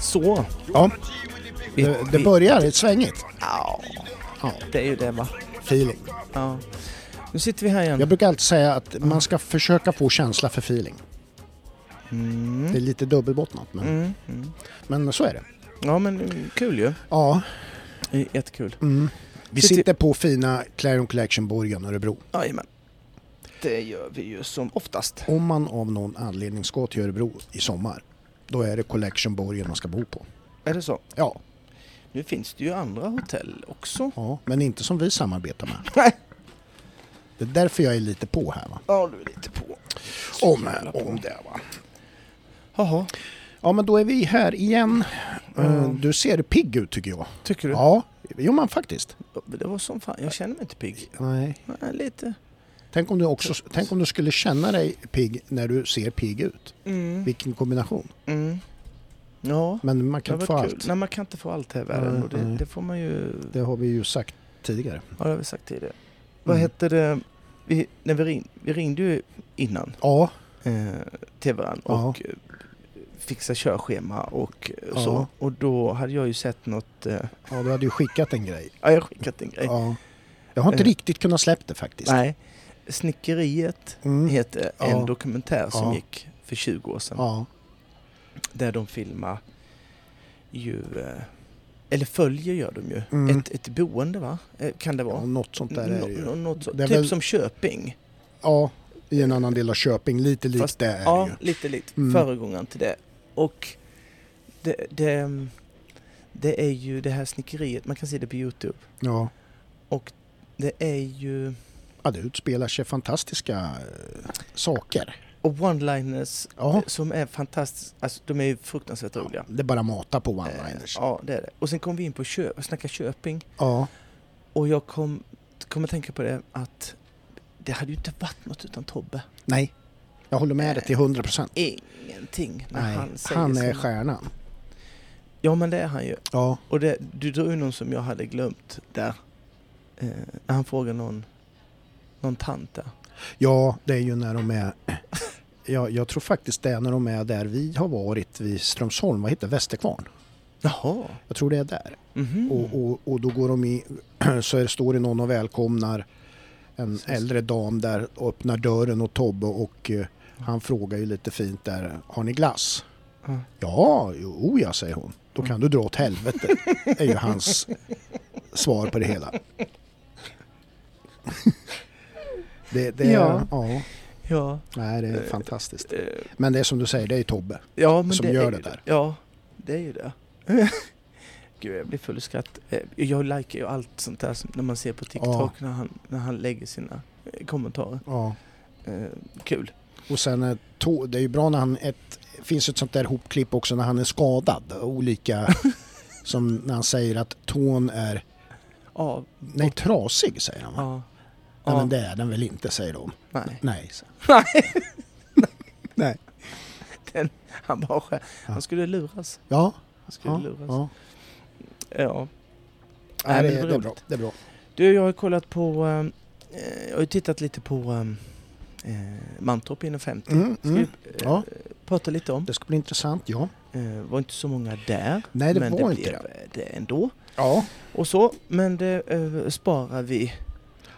Så. Ja, Vi, det, det vi- börjar svängigt. Ja, Ja, det är ju det va. feeling. Ja. Nu sitter vi här igen. Jag brukar alltid säga att man ska försöka få känsla för feeling. Mm. Det är lite dubbelbottnat men, Mm. Mm. men så är det. Ja men kul ju. Ja, Jättekul. mm. vi Sitter- sitter på fina Clarion Collection Borgen Örebro. Jajamän. Det gör vi ju som oftast. Om man av någon anledning ska till Örebro i sommar, då är det Collection Borgen man ska bo på. Är det så? Ja, Nu finns det ju andra hotell också. ja men inte som vi samarbetar med. Nej. Det är därför jag är lite på här va. Ja, du är lite på. Om, jävla på. om det va. Jaha, Ja men då är vi här igen. Eh, Mm. Du ser pigg ut tycker jag. tycker du? Ja, jo men faktiskt. Det var som fan, jag känner mig inte pigg. Nej. Nej, lite. Tänk om du också, tänk om du skulle känna dig pigg när du ser pigg ut. Mm. Vilken kombination. Mm. Ja, Men man kan inte få kul. allt. Nej, man kan inte få allt här i världen. Och det, det får man ju... Det har vi ju sagt tidigare. Ja, det har vi sagt tidigare. Vad Mm. hette det? Vi, när vi, ring, vi ringde ju innan Ja, eh, till varandra Ja. och eh, fixade körschema och eh, Ja. så. Och då hade jag ju sett något... Eh, ja, du hade ju skickat en grej. ja, jag har skickat en grej. Ja. Jag har inte Eh. riktigt kunnat släppa det faktiskt. Nej. Snickeriet Mm. heter Ja. en dokumentär som Ja. gick för 20 år sedan. Ja. Där de filmar ju... Eh, eller följer gör de ju. Mm. Ett, ett boende va? Eh, Kan det vara? ja, något sånt där är det ju. Nå- något så, Det typ väl- som Köping. Ja, i en annan del av Köping. Lite likt Fast- det är Ja, ju. lite likt. Mm. Föregångaren till det. Och det, det, det är ju det här snickeriet, man kan se det på Youtube. Ja. Och det är ju... ja, det utspelar sig fantastiska eh, saker. Och one-liners Ja. som är fantastiska, alltså de är ju fruktansvärt roliga. Det är bara mata på Eh, one-liners. Ja, det är det. Och sen kom vi in på kö, snacka Köping. Ja. Och jag kom, kom att tänka på det att det hade ju inte varit något utan Tobbe. Nej, jag håller med dig till 100 procent. Ingenting när Nej, han han, säger är sin- stjärnan. Ja men det är han ju. Ja. Och det, du drog ju någon som jag hade glömt där. Eh, när han frågar någon, någon tant där. ja, det är ju när de är... Ja, jag tror faktiskt det är när de är där vi har varit vid Strömsholm, vad heter det? Västerkvarn. Jaha. Jag tror det är där. Mhm. Och, och, och då går de i, så är, står det någon och välkomnar en äldre dam där och öppnar dörren och Tobbe och eh, han frågar ju lite fint där, har ni glass? Ja. Ja, jo ja, säger hon. Då kan du dra åt helvete, är ju hans svar på det hela. Det, det, Ja. ja. ja, Ja. nej, det är fantastiskt. eh, Men det är som du säger, det är Tobbe. ja, Som det gör är det där. Ja, det är ju det. Gud, jag blir full i skratt. Eh, Jag likar ju allt sånt där som, när man ser på TikTok när, han, när han lägger sina eh, kommentarer. Ja. Kul. Och sen det är ju bra när han, ett, finns ett sånt där hopklipp också när han är skadad. Olika, som när han säger att tån är, Ja, nej trasig säger han va? Ja. Nej men det är den väl inte säger de. Nej. Nej. Så. Nej. Nej. Den, han bara. Han skulle luras. Ja, Han skulle ja, luras. ja. Ja. Nej, men det, det är bra. Det är bra. Du, jag har kollat på... ehm, Eh, jag har ju tittat lite på ehm, eh, Mantorp inom 50. Mm, Ska mm. vi eh, Ja. prata lite om. Det ska bli intressant, ja. Eh, var inte så många där. Nej det men var det inte blev det. det ändå. Ja, Och så, men det eh, sparar vi.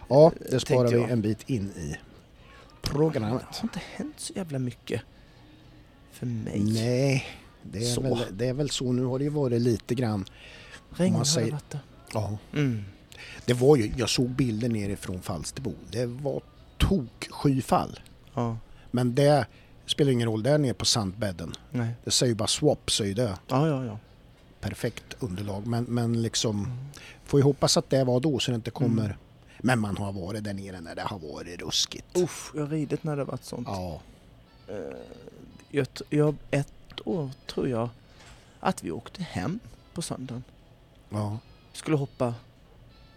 Ja det sparar vi en bit in i Det programmet. har inte hänt så jävla mycket för mig. Nej, det är, Så. väl, det är väl så. Nu har det ju varit lite grann. Regn har säger- det. Ja, Mm. det var ju, jag såg bilder nerifrån Falsterbo. Det var tok skyfall. Ja, Men det spelar ingen roll där nere på sandbädden. nej. Det säger ju bara swap så är det Ja, ja, ja. perfekt underlag. Men, men liksom, Mm. får ju hoppas att det var då så det inte kommer. Men man har varit där nere när det har varit ruskigt. Uff, jag har ridit när det har varit sånt. Ja, Eh, jag, jag, ett år tror jag att vi åkte hem på söndagen. ja, Skulle hoppa,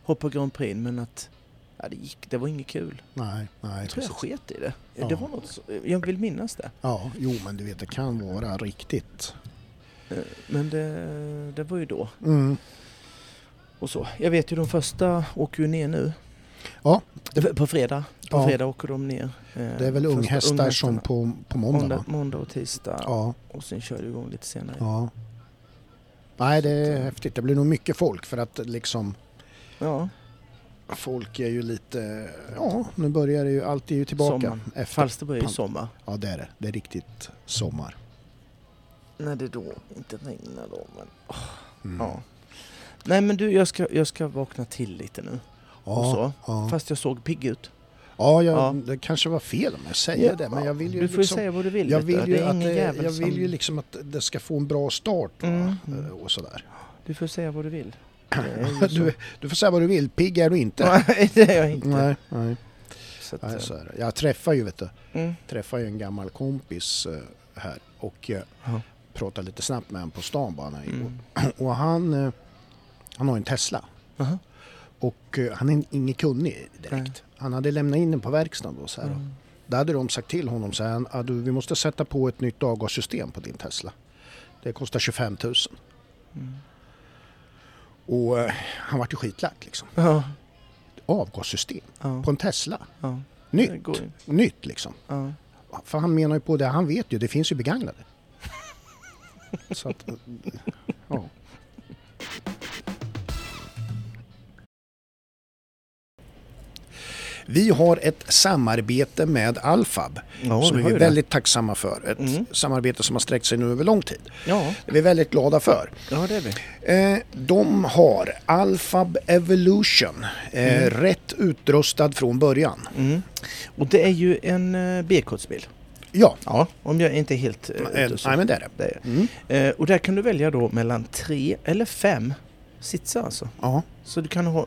hoppa Grand Prix men att ja, det, gick, det var inget kul. nej, nej. Jag tror jag precis. sket i det. Ja. det var något, jag vill minnas det. Ja, jo men du vet det kan vara riktigt. Eh, Men det, det var ju då. Mm. Och så. Jag vet ju de första åker ju ner nu. Ja. På fredag. På Ja. fredag åker de ner. eh, Det är väl unghästar som på, på måndag måndag, måndag och tisdag. Ja, Och sen kör det igång lite senare. ja. Nej, det är häftigt. Det blir nog mycket folk för att liksom Ja, folk är ju lite, ja nu börjar det ju, allt är ju tillbaka. Efter, Falsterbo är ju sommar. ja det är det. Det är riktigt sommar. När det då inte regnar då. Men, Mm. ja. Nej men du, jag ska, jag ska vakna till lite nu. Och så. Ja, Fast jag såg pigg ut. ja, jag, Ja. det kanske var fel om jag säger det men jag vill ju du får liksom, säga vad du vill. jag vill ju, att, det, jag vill ju liksom att det ska få en bra start? Mm. Eh, och sådär. Du får säga vad du vill. Du, du får säga vad du vill, pigg är du inte. Nej, det är jag inte. Nej, nej. Så att, nej eh, så är det. Jag träffar ju, vet du, mm. träffar ju en gammal kompis eh, här och Ja. pratade lite snabbt med honom på stan bara. när. Mm. Och han, eh, han har en Tesla Aha. Och eh, han är ingen kunnig direkt. Nej. Han hade lämnat in den på verkstaden då så här. Mm. Där hade de sagt till honom så här, ah, du, vi måste sätta på ett nytt avgassystem på din Tesla. Det kostar 25 000. Mm. Och eh, han vart ju skitlack liksom. Ja, Avgassystem ja, på en Tesla. ja. Nytt. Nytt liksom. Ja. För han menar ju på det, han vet ju, det finns ju begagnade. Så att, ja. Vi har ett samarbete med Alfab Ja, som vi är det. väldigt tacksamma för. Ett Mm. samarbete som har sträckt sig nu över lång tid. Ja, Det är vi väldigt glada för. ja, det är vi. Eh, de har Alfab Evolution, eh, Mm. rätt utrustad från början. Mm. Och det är ju en uh, B-kodsbil. Ja, Ja, om jag inte är helt eh, nej men det är det. Det är. Mm. Eh, och där kan du välja då mellan tre eller fem sitsar alltså. Ja, Så du kan ha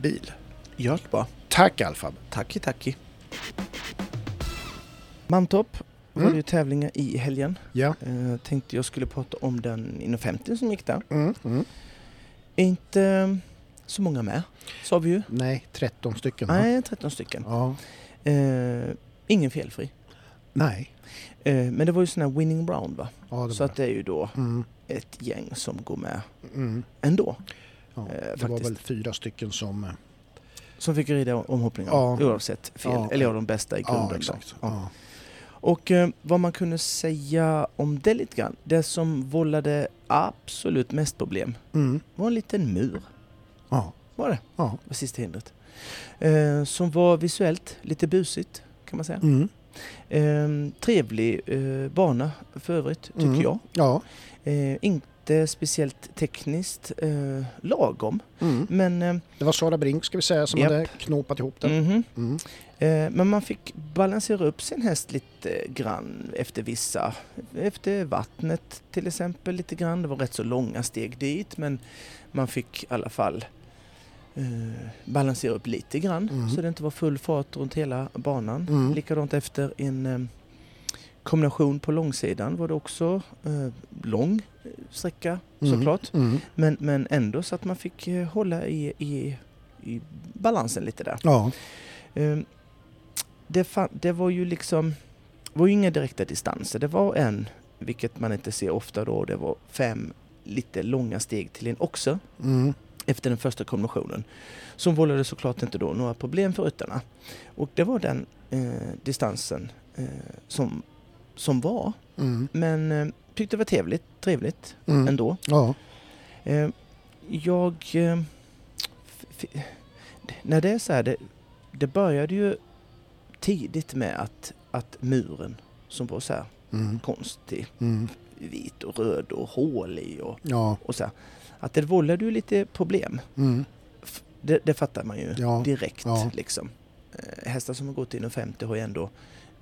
bil. gör det bara. Tack Alfab. Tacki tacki. Mantorp var Mm. det ju tävlingar i helgen. Ja. Eh, tänkte jag skulle prata om den inom 50 som gick där. Mm. Mm. Inte eh, så många med, sa vi ju. Nej, 13 stycken. Nej, 13 stycken. Ja. Eh, ingen felfri. Nej. Eh, men det var ju sån här winning round va? Ja, det Så att det är ju då Mm. ett gäng som går med Mm. ändå. Ja. Eh, det var faktiskt. väl fyra stycken som... eh, Som fick rida omhoppningar Ja. oavsett fel. Ja. Eller ja, de bästa i grunden. Ja, exakt. Ja. Och eh, vad man kunde säga om det lite grann. Det som vållade absolut mest problem Mm. var en liten mur. Ja. Var det? Ja. var sista hindret. Eh, som var visuellt lite busigt kan man säga. Mm. Ehm, trevlig eh, bana för övrigt, tycker Mm. jag. Ja. Eh, inte speciellt tekniskt eh, lagom, Mm. men, eh, Det var Sara Brink ska vi säga som Japp. hade knopat ihop den. mhm. Mm. eh, men man fick balansera upp sin häst lite grann efter vissa, efter vattnet till exempel lite grann. Det var rätt så långa steg dit, men man fick i alla fall eh, balansera upp lite grann Mm. så det inte var full fart runt hela banan. Mm. Likadant efter en eh, kombination på långsidan var det också eh, lång sträcka Mm. såklart. Mm. Men, men ändå så att man fick eh, hålla i, i, i balansen lite där. Ja. Eh, det, fa- det var ju liksom, var ju inga direkta distanser. Det var en, vilket man inte ser ofta då, det var fem lite långa steg till en också Mm. efter den första kombinationen. Som vållade såklart inte då några problem för ryttarna. Och det var den eh, distansen eh, som, som var. Mm. Men eh, tyckte det var trevligt, trevligt Mm. ändå. Ja. Eh, jag... Eh, när det är så här, det, det började ju tidigt med att, att muren som var så här Mm. konstig, Mm. vit och röd och hål i och, Ja. och så här, att det vållade ju lite problem. Mm. Det, det fattar man ju Ja. direkt. Ja. Liksom. Eh, hästar som har gått in 50 har ju ändå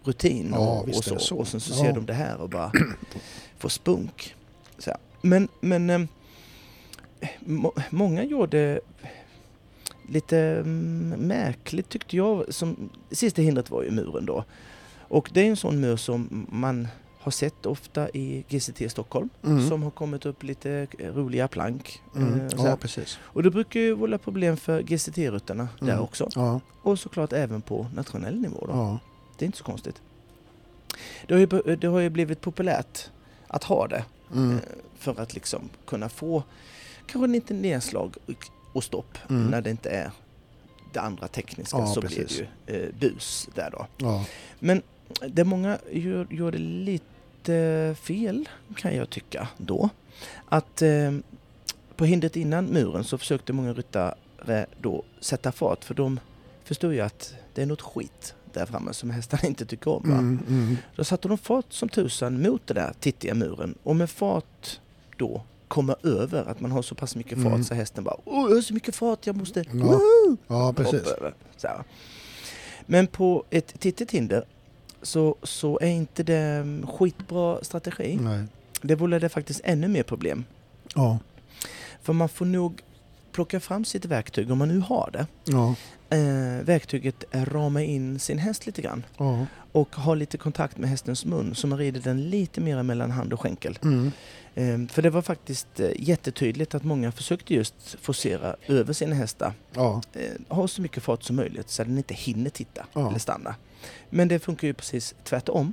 rutin Ja, och, visst och, så. så. och sen så Ja. ser de det här och bara får spunk. Så här. Men, men eh, må, många gjorde lite mm, märkligt tyckte jag. Som, sista hindret var ju muren då. Och det är en sån mur som man har sett ofta i GCT Stockholm. Mm. Som har kommit upp lite roliga plank. Mm. eh. Ja, precis. Och det brukar ju vålla problem för GCT-ryttarna där Mm. också. Ja. Och såklart även på nationell nivå då. Ja. Det är inte så konstigt. Det har ju, det har ju blivit populärt att ha det Mm. eh, för att liksom kunna få kanske lite nedslag och, stopp Mm. när det inte är det andra tekniska Ja, så precis. blir det ju eh, bus där då. Ja. Men det många gör, gjorde lite fel kan jag tycka då. Att eh, på hindret innan muren så försökte många ryttare då sätta fart för de förstod ju att det är något skit där framme som hästarna inte tycker om. Mm. Mm. Då satte de fart som tusan mot den där tittiga muren och med fart då komma över att man har så pass mycket fart Mm. så hästen bara Åh, jag har så mycket fart, jag måste Ja, woho!" Ja, precis. hoppa över. Så här. Men på ett tittigt hinder så, så är inte det skitbra strategi. Nej. Det vållade faktiskt ännu mer problem. Ja. För man får nog plocka fram sitt verktyg om man nu har det. Ja. Eh, verktyget rama in sin häst lite grann Ja. och ha lite kontakt med hästens mun så man rider den lite mer mellan hand och skänkel. Mm. Eh, för det var faktiskt eh, jättetydligt att många försökte just forcera över sina hästar. Ja. Eh, ha så mycket fart som möjligt så att den inte hinner titta eller stanna. Men det funkar ju precis tvärtom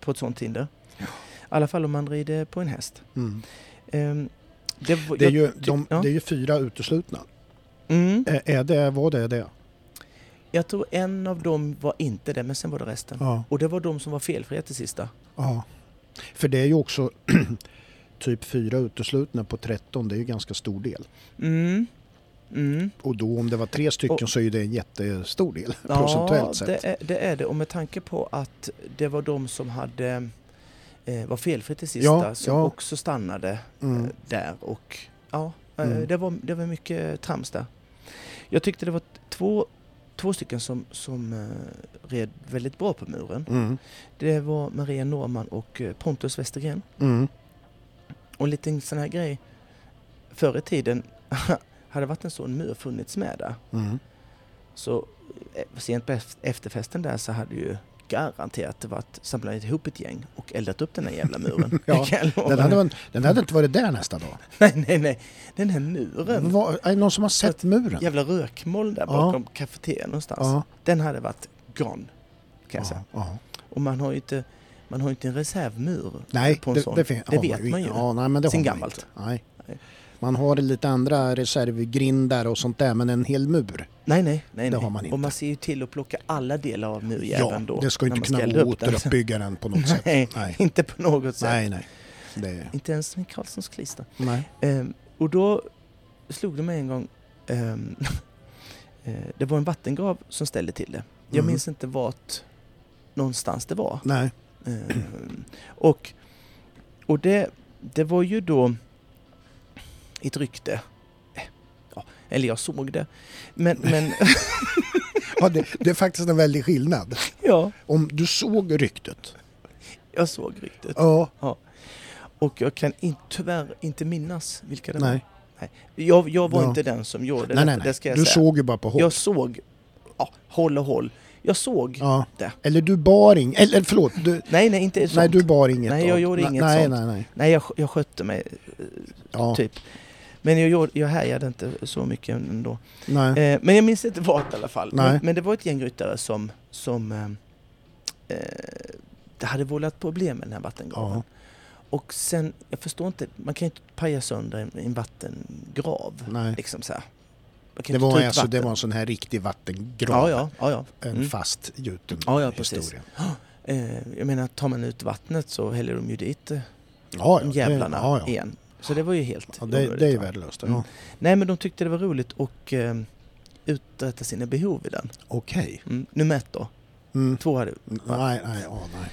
på ett sånt hinder. I alla fall om man rider på en häst. Mm. Det, var- Det, är ju, de, ja. det är ju fyra uteslutna. Mm, Är, är det, vad det det? jag tror en av dem var inte det, men sen var det resten. Ja. Och det var de som var felfria till sista. ja. För det är ju också typ fyra uteslutna på 13. Det är ju ganska stor del. Mm. Mm. Och då om det var tre stycken Och- så är det en jättestor del Ja, procentuellt sett. det är, det är det. Och med tanke på att det var de som hade eh, var felfritt till sista Ja, som ja. också stannade eh, Mm. där. Och ja, eh, Mm. det, var, det var mycket trams där. Jag tyckte det var två, två stycken som, som eh, red väldigt bra på muren. Mm. Det var Maria Norman och Pontus Westergren. Mm. Och en liten sån här grej. Förr i tiden hade varit en sån mur funnits med där. Mm. Så sent på ef- efterfesten där så hade ju garanterat det varit samlat ihop ett gäng och eldat upp den här jävla muren. Ja, Det. Den, hade, den hade inte varit där nästa dag. Nej, nej, nej. Den här muren. Var, är det någon som har sett muren? Jävla rökmoln där Ja. bakom kafeterian någonstans. Ja. Den hade varit gone, kan jag säga. Och man har ju inte, man har inte en reservmur Nej, på en det, sån. det, det har vet man ju. Ja, nej, men det Sen gammalt. Nej. Nej. Man har lite andra reservgrindar och sånt där, men en hel mur. Nej, nej, nej. Det nej. har man inte. Och man ser ju till att plocka alla delar av Ja, murjäveln då. det ska ju inte kunna gå återuppbygga den på något sätt. Nej, Nej, inte på något sätt. nej. nej. Det, Inte ens med Karlssons klister. nej. Ehm, och då slog det mig en gång, ehm, eh, det var en vattengrav som ställde till det. Jag Mm. minns inte vart, någonstans det var. Nej. Eh, och och det, det var ju då ett rykte. Eh, Ja, eller jag såg det. Men, men Ja, det, det är faktiskt en väldig skillnad. ja, Om du såg ryktet. jag såg ryktet. Ja. Och jag kan in, tyvärr inte minnas vilka det var. Nej. Jag, jag var Ja. inte den som gjorde Nej, det, nej, det nej. ska jag Du säga. såg ju bara på håll. Jag såg, ja, håll och håll. Jag såg, Ja. det. Eller du bar inget. Eller förlåt. Du, nej nej inte sånt. nej, du bar inget. Nej, jag gjorde nej, inget nej, sånt. Nej, nej, Nej, jag, jag skötte mig, eh, Ja. typ. Men jag, gjorde, jag härjade inte så mycket ändå. Nej. Eh, men jag minns inte vad i alla fall. Nej. Men, men det var ett gäng ryttare som, som eh, eh, det hade vållat problem med den här vattengraven. Ja. Och sen, jag förstår inte, man kan ju inte paja sönder en, en vattengrav. Nej. Liksom så Det var, alltså, det var en sån här riktig vattengrav. Ja, ja, ja. ja. En Mm. fast gjuten Ja, ja, historia. Eh, jag menar, tar man ut vattnet så häller de ju dit eh, Ja, ja, jävlarna igen. Så det var ju helt Ja, det, det är ju värdelöst. Mm. Ja. Nej, men de tyckte det var roligt att eh, uträtta sina behov i den. Okej. Mm. Nummer ett då. Mm. Två hade Nej, nej, ja, nej.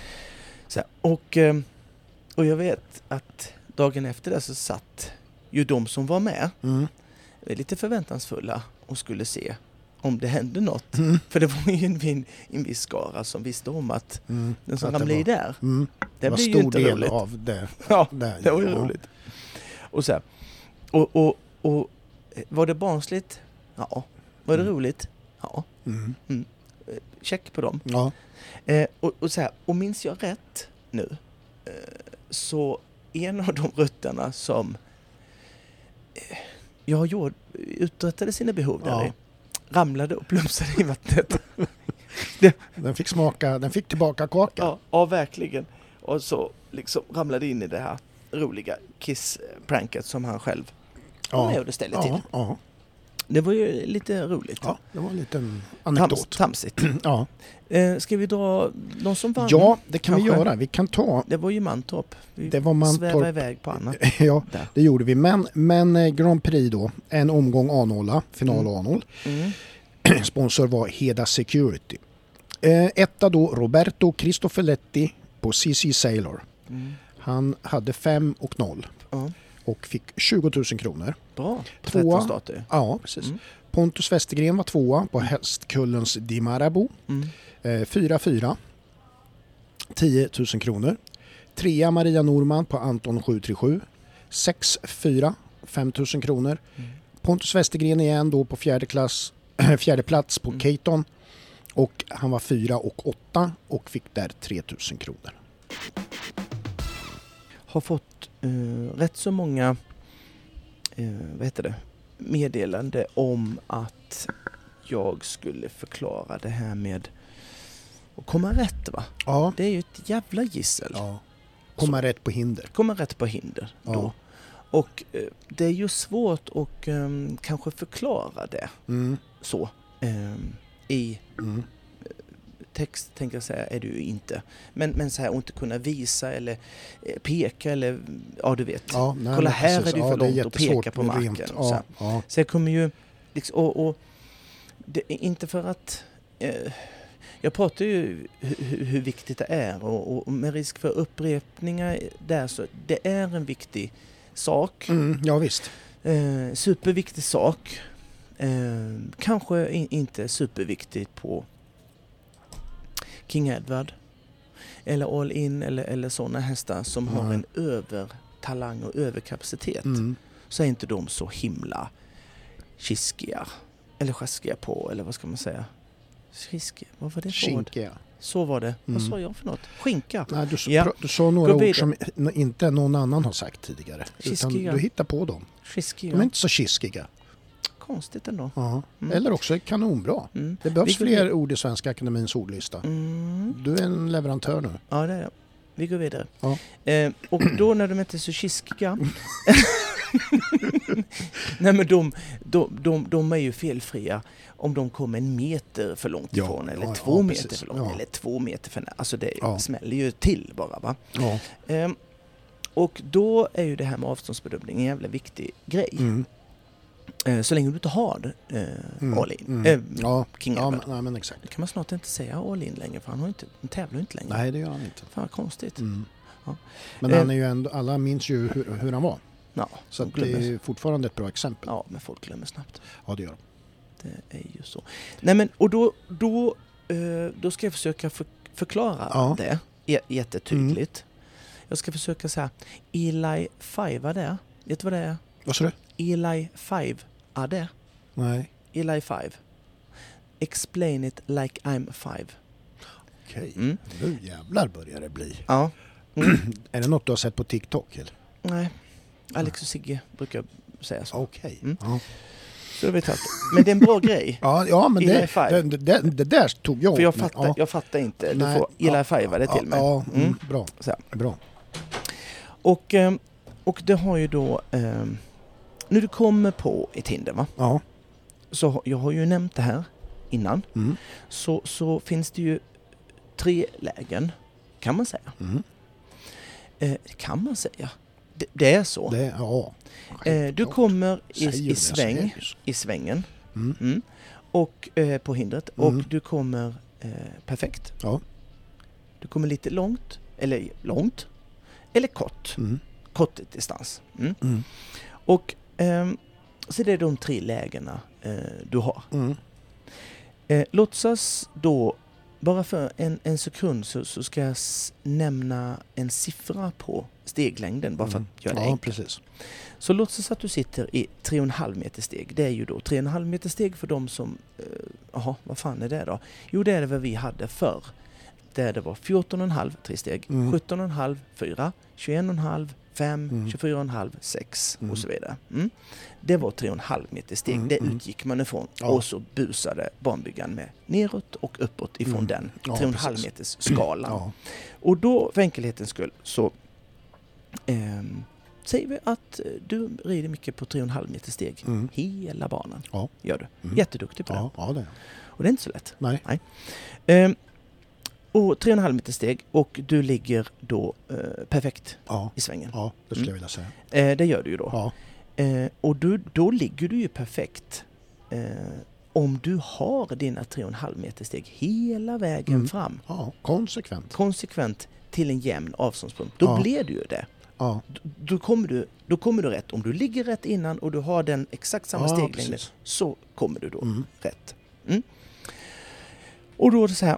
Så här, och, eh, och jag vet att dagen efter det så satt ju de som var med Mm. lite förväntansfulla och skulle se om det hände något. Mm. För det var ju en, en, en viss skara som visste om att Mm. den som det ramlade i där, Mm. det, Det var blir ju stor inte del roligt. av det. Ja, Där, det var ju roligt. Och så här, och, och, och var det barnsligt? Ja. Var det Mm. roligt? Ja. Mm. Eh, Check på dem. Ja. Eh, och, och, så här, och minns jag rätt nu eh, så en av de rutterna som eh, jag gjorde, uträttade sina behov där Ja. i ramlade och plumsade i vattnet. Den fick smaka, den fick tillbaka kaka. ja, ja, verkligen. Och så liksom ramlade in i det här roliga Kiss-pranket som han själv var med och ställde till. ja, Det var ju lite roligt. ja, det var en liten anekdot. tramsigt. Ja. Eh, ska vi dra någon som vann? ja, det kan vi kanske. göra. Vi kan ta, Det var ju Mantorp. Vi det var svävade Mantorp. iväg på annat Ja, där. det gjorde vi. Men, men eh, Grand Prix då, en omgång A0, final Mm. A0. Mm. Sponsor var Heda Security. Eh, etta då Roberto Cristofoletti på CC Sailor. Mm. Han hade 5 och 0 Ja, och fick 20 000 kronor. bra. Tvåa. 13 starter. Ja, precis. Mm. Pontus Westergren var tvåa på hästkullens Di Marabou. Mm. Eh, 4-4. 10 000 kronor. Trea Maria Norman på Anton 737. 6-4. 5 000 kronor. Mm. Pontus Westergren igen då på fjärde, klass, fjärde plats på Mm. Caton. Och han var 4 och 8 och fick där 3 000 kronor. Har fått eh, rätt så många eh, vad heter det? meddelande om att jag skulle förklara det här med att komma rätt va? Ja, Det är ju ett jävla gissel. ja. komma rätt på hinder. Komma rätt på hinder då. Ja. Och eh, det är ju svårt att eh, kanske förklara det Mm, så. Eh, I mm. Text tänker jag säga är ju inte. Men, men så här att inte kunna visa eller eh, peka eller ja du vet. Ja, nej, Kolla, här precis. är det ju Ja, för långt att peka på marken så Ja, ja. Så jag kommer ju liksom, och, och det inte för att eh, jag pratar ju hur, hur viktigt det är och, och med risk för upprepningar där så det är en viktig sak. Mm, ja visst. Eh, superviktig sak. Eh, kanske in, inte superviktigt på King Edward eller All In eller, eller sådana hästar som har Nej. en övertalang och överkapacitet. Mm. Så är inte de så himla kiskiga. Eller sjaskiga på, eller vad ska man säga? Skiskiga, vad var det för ord? Så var det. Vad Mm. sa jag för något? Skinka? Nej, du, Ja. du sa några ord som inte någon annan har sagt tidigare. Utan Kiskiga. du hittar på dem. Skiskiga? De är inte så kiskiga. Konstigt ändå. Ja. Mm. Eller också kanonbra. Mm. Det behövs Vi fler ord i Svenska Akademins ordlista. Mm. Du är en leverantör nu. Ja, det är jag. Vi går vidare. Ja. Eh, och då när de så kiskiga... Nej men de, de, de, de är ju felfria om de kommer en meter för långt Ja, ifrån eller ja, två ja, meter precis. för långt eller två meter för nära. Alltså det Ja. smäller ju till bara va. Ehm, och då är ju det här med avståndsbedömning en jävla viktig grej. Mm. Eh, så länge du inte har eh, Mm, all in. mm. Eh, Ja, King ja, men, nej, men exakt. Nu kan man snart inte säga all in längre för han, har inte, han tävlar inte längre. Nej, det gör han inte. Fan vad konstigt. Mm. Ja. Men han är ju ändå, alla minns ju hur, hur han var. Ja, Så det är fortfarande ett bra exempel. ja, men folk glömmer snabbt. Ja, det gör de. Det är ju så. Nej men och då, då, då ska jag försöka för, förklara Ja. det jättetydligt. Jag ska försöka säga Eli Five det. Vet du vad det är? Vad sa du? Eli Five det. Nej. Eli Five. Explain it like I'm five. Okej. Mm. Nu jävlar börjar det bli. Ja. Är det något du har sett på TikTok? Eller? Nej. Alex och Sigge brukar säga så. Okej. Mm. Ja. Så det vet jag inte. Men det är en bra grej. Ja, ja, men Eli det, det, det, det där tog jag För jag fattar, ja. jag fattar inte. Du Nej. får Eli. Five det till mig. Ja, mm, Mm. bra. Så bra. Och, eh, och det har ju då... Eh, när du kommer på ett hinder, va? Ja. Så jag har ju nämnt det här innan. Mm. Så, så finns det ju tre lägen, kan man säga. Mm. Eh, kan man säga. Det, det är så. Det, ja. eh, du kommer i, i, sväng, i svängen Mm. mm, och, eh, på hindret Mm. och du kommer eh, perfekt. Ja. Du kommer lite långt, eller långt, eller kort. Mm. Kort distans. Mm. Mm. Och så det är de tre lägena eh, du har. Mm. Eh, låtsas då, bara för en, en sekund så, så ska jag nämna en siffra på steglängden bara för Mm. att göra det Ja, enkelt. precis. Så låtsas att du sitter i 3,5 meter steg. Det är ju då 3,5 meter steg för de som, eh, jaha, vad fan är det då? Jo, det är det vad vi hade förr. Där det var 14,5 tre steg, Mm. 17,5 fyra, 21,5 5, Mm. 24,5 6 Mm. och så vidare. Mm. Det var 3,5 meter steg. Mm, Det mm. utgick man ifrån. Ja. Och så busade banbyggaren med neråt och uppåt ifrån Mm. den Ja, 3,5 precis. meters skalan. Ja. Och då, för enkelhetens skull, så ehm, säger vi att eh, du rider mycket på 3,5 meter steg. Mm. Hela banan Ja. gör du. Mm. Jätteduktig på det. ja, det. Och det är inte så lätt. Nej. Ehm, och 3,5 meter steg och du ligger då eh, perfekt Ja. i svängen. ja, det skulle Mm. jag vilja säga. Eh, det gör du ju då. Ja. Eh, och du, då ligger du ju perfekt eh, om du har dina 3,5 meter steg hela vägen Mm. fram ja, konsekvent. konsekvent till en jämn avståndspunkt. Då Ja. blir du ju det. Ja, Då, då, kommer du, då kommer du rätt. Om du ligger rätt innan och du har den exakt samma ja steglängd så kommer du då Mm. rätt. Mm. Och då är det så här,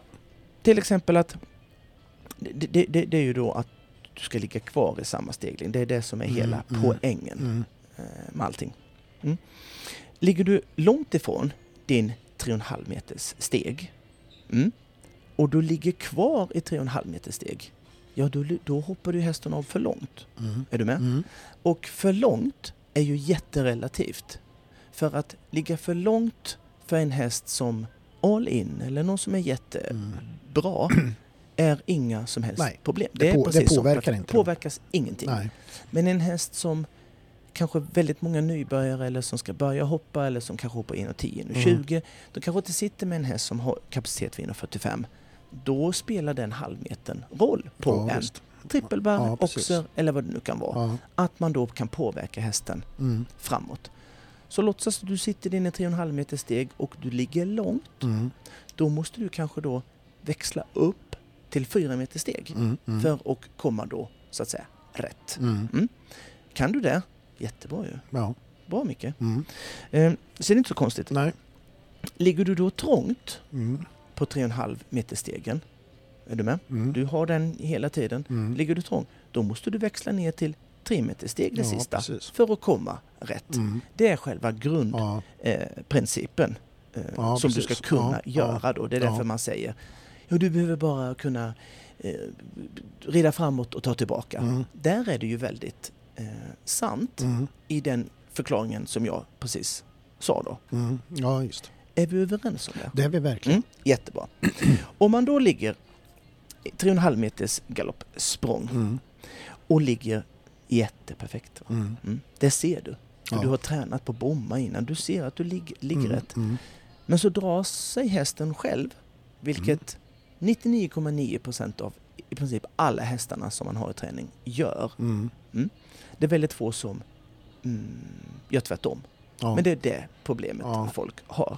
till exempel att det, det, det, det är ju då att du ska ligga kvar i samma steglängd. Det är det som är Mm, hela mm, poängen Mm. eh, med allting. Mm. Ligger du långt ifrån din 3,5 meters steg mm, och du ligger kvar i 3,5 meters steg, ja då, då hoppar du hästen av för långt. Mm. Är du med? Mm. Och för långt är ju jätterelativt. För att ligga för långt för en häst som all in eller någon som är jättebra Mm. är inga som helst Nej, problem. det är på- precis det som påverkar perfekt. inte. påverkas ingenting. Nej. Men en häst som kanske väldigt många nybörjare eller som ska börja hoppa eller som kanske hoppar 1,10, 1,20. De kanske inte sitter med en häst som har kapacitet för 1,45. Då spelar den halvmetern roll på Ja, en trippelbar, Ja, oxer eller vad det nu kan vara. Ja. Att man då kan påverka hästen Mm. framåt. Så låtsas att du sitter i dina 3,5 meter steg och du ligger långt. Mm. Då måste du kanske då växla upp till 4 meter steg Mm. Mm. för att komma då så att säga rätt. Mm. Kan du det? Jättebra ju. Ja. Bra mycket. Mm. Eh, så det är inte så konstigt. Nej. Ligger du då trångt Mm. på 3,5 meter stegen, är du med? Mm. Du har den hela tiden. Mm. Ligger du trångt, då måste du växla ner till 3 meter steg det Ja, sista precis. för att komma rätt. Mm. Det är själva grundprincipen Ja. eh, eh, som precis. du ska kunna göra då. Det är därför man säger ja, du behöver bara kunna eh, rida framåt och ta tillbaka. Mm. Där är det ju väldigt eh, sant Mm. i den förklaringen som jag precis sa då. Mm. Ja, just. Är vi överens om det? Det är vi verkligen. Mm, jättebra. Om man då ligger i 3,5 meters galoppsprång Mm. och ligger jätteperfekt. Mm. Det ser du. Ja. Du har tränat på bomma innan. Du ser att du ligger, ligger rätt. Men så drar sig hästen själv, vilket 99,9 procent av i princip alla hästarna som man har i träning gör. Mm. Det är väldigt få som mm, gör tvärtom. Ja. Men det är det problemet Ja. folk har.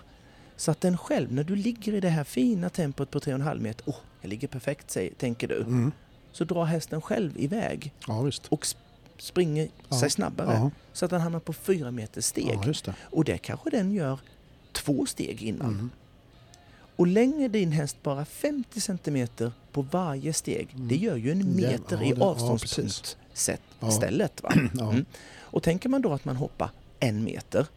Så att den själv, när du ligger i det här fina tempot på 3,5 meter, åh, jag ligger perfekt, säger, tänker du. Mm. Så drar hästen själv iväg Ja, och sp- springer Ja. sig snabbare. Ja. Så att den hamnar på 4 meters steg. det. Och det kanske den gör två steg innan. Mm. Och längre din häst bara 50 centimeter på varje steg, Mm. det gör ju en Ja, meter ja, i ja, avståndspunkt sett Ja. stället. Va? Ja. Mm. Och tänker man då att man hoppar en meter,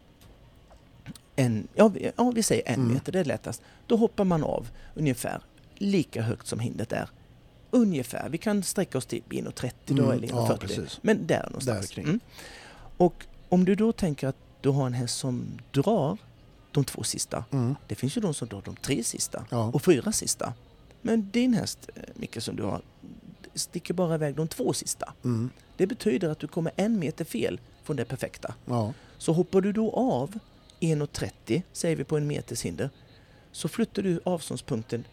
en, ja, vi- ja säger en Mm. meter, det är lättast. Då hoppar man av ungefär lika högt som hindret är. Ungefär, vi kan sträcka oss till 1,30 då Mm, eller ja, 1,40. precis. men där någonstans. Där. Mm. Och om du då tänker att du har en häst som drar de två sista. Mm. Det finns ju de som drar de tre sista Ja. och fyra sista. Men din häst, eh, Micke, som du har, sticker bara iväg de två sista. Mm. Det betyder att du kommer en meter fel från det perfekta. Ja. Så hoppar du då av 1,30 säger vi på en meters hinder så flyttar du avståndspunkten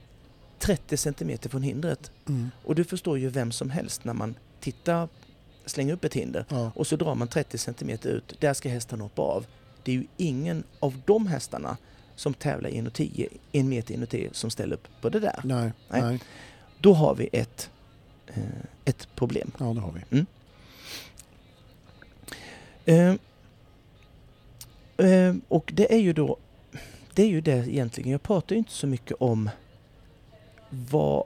30 centimeter från hindret. Mm. Och du förstår ju vem som helst när man tittar, slänger upp ett hinder Ja. och så drar man 30 centimeter ut. Där ska hästen hoppa av. Det är ju ingen av de hästarna som tävlar i 1,10, en meter 1,10 som ställer upp på det där. Nej. Nej. Nej. Då har vi ett, eh, ett problem. Ja, det har vi. Eh, eh, och det är ju då, det är ju det egentligen, jag pratar ju inte så mycket om vad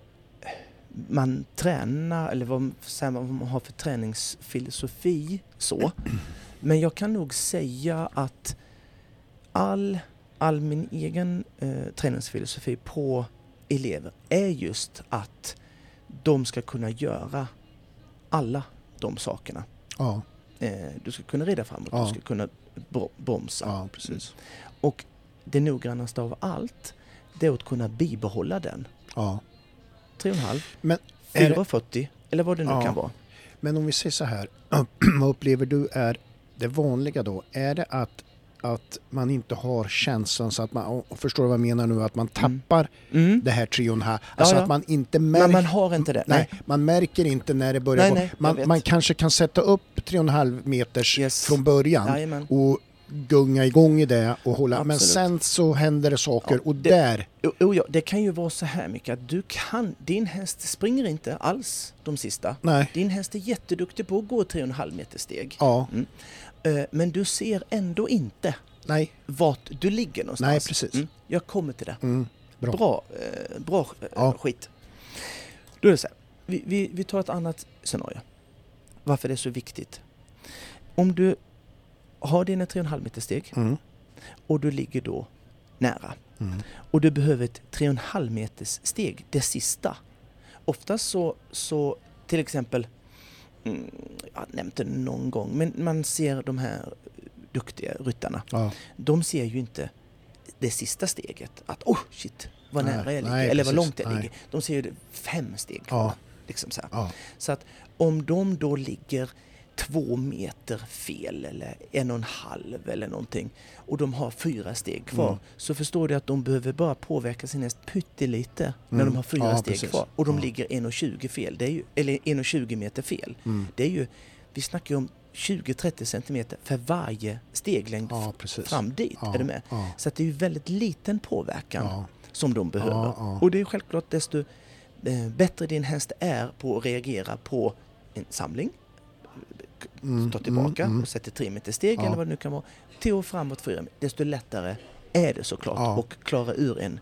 man tränar eller vad, vad man har för träningsfilosofi så. Men jag kan nog säga att all, all min egen eh, träningsfilosofi på elever är just att de ska kunna göra alla de sakerna. Ja. Eh, du ska kunna rida framåt, Ja. du ska kunna bro- bromsa. ja, precis. Och det noggrannaste av allt, det är att kunna bibehålla den. Ja. 3,5, Men är det- 4,40 eller vad det nu kan vara. Men om vi säger så här, vad upplever du är det vanliga då? Är det att, att man inte har känslan så att man, och förstår du vad jag menar nu, att man Mm. tappar Mm. det här tre och en halv, alltså ja. att man inte märker Men man har inte det. Nej, man märker inte när det börjar Nej, nej, man, man kanske kan sätta upp 3,5 meters Yes. från början Jajamän. och gunga igång i det och hålla. Men Absolut. sen så händer det saker Ja, och det- där, jo, ja, det kan ju vara så här mycket att du kan, din häst springer inte alls de sista. nej, Din häst är jätteduktig på att gå 3,5 meter steg. ja, Eh, Men du ser ändå inte nej, vart du ligger någonstans. Nej, precis. Mm, jag kommer till det. mm, bra. Bra, eh, bra eh, Ja. skit. Då är det så här. Vi, vi, vi tar ett annat scenario. Varför det är så viktigt. Om du har dina 3,5 meter steg Mm, och du ligger då nära mm, och du behöver ett 3,5 meters steg, det sista. Oftast så, så till exempel, mm, jag har nämnt det någon gång, men man ser de här duktiga ryttarna. ja, De ser ju inte det sista steget, att oh shit, vad Nej, nära jag ligger, nej, eller vad långt jag nej. ligger. De ser ju fem steg kvar. Ja. Liksom så, ja, så att om de då ligger två meter fel eller en och en halv eller någonting och de har fyra steg kvar Mm. så förstår du att de behöver bara påverka sin häst pyttelite när Mm. de har fyra Ja, steg precis. kvar och de Ja. ligger 1,20 fel, det är ju, eller 1,20 meter fel. mm, Det är ju, vi snackar ju om 20-30 centimeter för varje steglängd ja, fram dit. Är du med? Så det är ju väldigt liten påverkan som de behöver. Och det är självklart desto eh, bättre din häst är på att reagera på en samling, mm, ta tillbaka mm, mm. och sätta tre meter steg Ja. eller vad det nu kan vara, till och framåt fyra desto lättare är det såklart Ja. klara ur en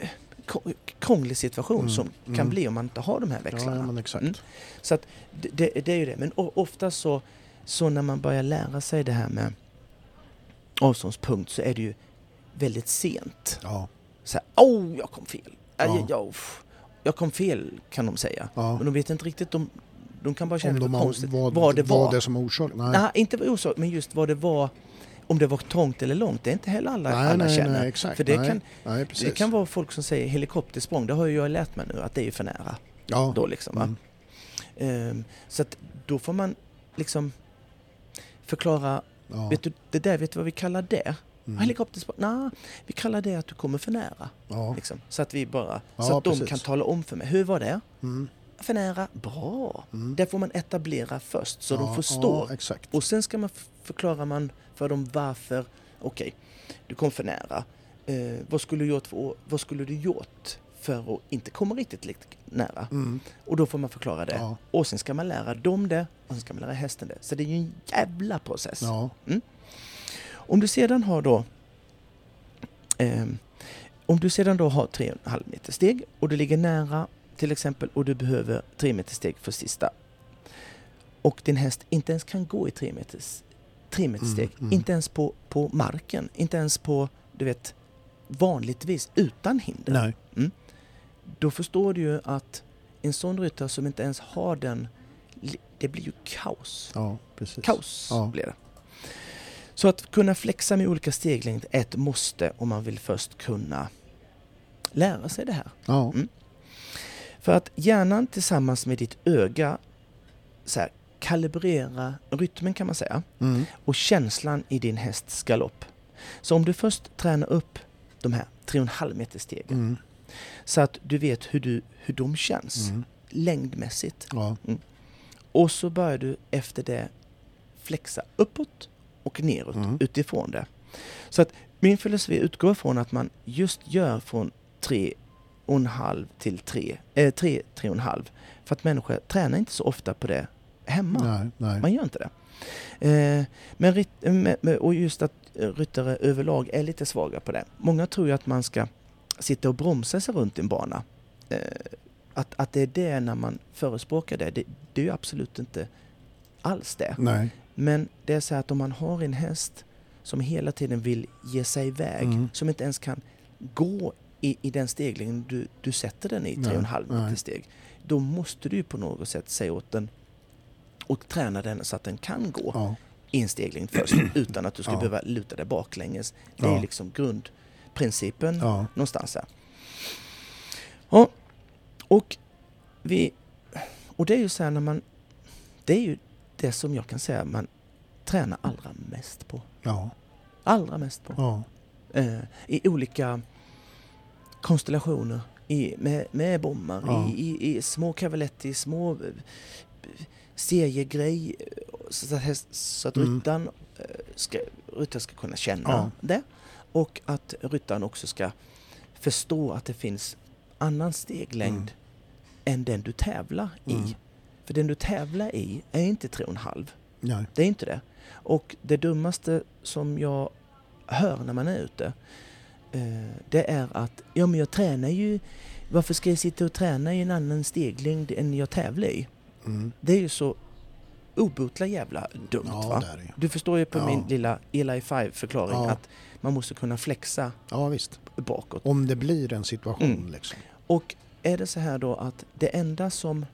eh, krång- krånglig situation Mm, som kan mm. bli om man inte har de här växlarna. Ja. Mm. Så att det, det, är ju det. Men ofta så, så när man börjar lära sig det här med avståndspunkt så är det ju väldigt sent. Ja, Så här, oh, jag kom fel. Ja. Ja. Jag, uff, jag kom fel kan de säga. ja. Men de vet inte riktigt, de, de kan bara Om känna det de konstigt vad, vad det var. Vad det som orsök? Nej, Nej, inte orsak, men just vad det var. Om det var trångt eller långt, det är inte heller alla, nej, alla nej, känner. nej, exakt. För det nej, kan- nej. Det kan vara folk som säger helikoptersprång, det har ju jag lärt mig nu att det är för nära. ja. Då liksom? Mm. Ehm, så att då får man liksom förklara, Ja. vet du, det där, vet du vad vi kallar det? Mm. Helikoptersprång? Nej, vi kallar det att du kommer för nära. Ja. Liksom. Så att vi bara, så att de precis. kan tala om för mig, hur var det? Mm. För nära? Bra! Mm. Det får man etablera först så ja, de förstår. Ja, exakt. Och sen ska man f- förklarar man för dem varför, okej, du kom för nära. Eh, vad, skulle du gjort för, vad skulle du gjort för att inte komma riktigt lika nära? Mm. Och då får man förklara det. Ja. Och sen ska man lära dem det och sen ska man lära hästen det. Så det är ju en jävla process. Ja. Om du sedan har då ehm, om du sedan då har 3,5 meter steg och du ligger nära till exempel och du behöver 3 meter steg för sista och din häst inte ens kan gå i 3 meters, 3 meters Mm, steg, mm. inte ens på, på marken, inte ens på, du vet, vanligtvis utan hinder. Nej. Då förstår du ju att en sån ryttare som inte ens har den, det blir ju kaos. Ja, precis. Kaos Ja. blir det. Så att kunna flexa med olika steglängd är ett måste om man vill först kunna lära sig det här. Ja. Mm. För att hjärnan tillsammans med ditt öga så här, kalibrera rytmen kan man säga Mm. och känslan i din hästs galopp. Så om du först tränar upp de här 3,5 meter stegen Mm. så att du vet hur, du, hur de känns Mm. längdmässigt Ja. och så börjar du efter det flexa uppåt och neråt Mm. utifrån det. Så att min filosofi utgår från att man just gör från 3,5 till 3, eh, 3, 3,5. För att människor tränar inte så ofta på det hemma. Nej, nej. Man gör inte det. Eh, men med, och just att eh, ryttare överlag är lite svaga på det. Många tror ju att man ska sitta och bromsa sig runt en bana. Eh, att, att det är det när man förespråkar det. det. Det är ju absolut inte alls det. Nej. Men det är så att om man har en häst som hela tiden vill ge sig iväg, Mm. som inte ens kan gå i, i den steglängden du, du sätter den i, Nej, 3,5 nej. meter steg. Då måste du ju på något sätt säga åt den och träna den så att den kan gå Ja. i en steglängd först utan att du ska Ja. behöva luta dig baklänges. Det Ja. är liksom grundprincipen Ja. någonstans här. Ja, och vi... Och det är ju så här när man... Det är ju det som jag kan säga man tränar allra mest på. Ja. Allra mest på. Ja. Eh, I olika konstellationer. I, med, med bommar, Ja. i, i, i små cavaletti, små eh, seriegrej. Så att, så att Mm. ryttaren eh, ska, ryttaren ska kunna känna Ja. det. Och att ryttaren också ska förstå att det finns annan steglängd Mm. än den du tävlar Mm. i. För den du tävlar i är inte 3,5. Nej. Det är inte det. Och det dummaste som jag hör när man är ute, det är att ja men jag tränar ju, varför ska jag sitta och träna i en annan steglängd än jag tävlar i? Mm. Det är ju så obotla jävla dumt Ja, va? Du förstår ju på Ja. min lilla Eli 5 förklaring Ja. att man måste kunna flexa Ja, visst. bakåt. Om det blir en situation Mm. liksom. Och är det så här då att det enda som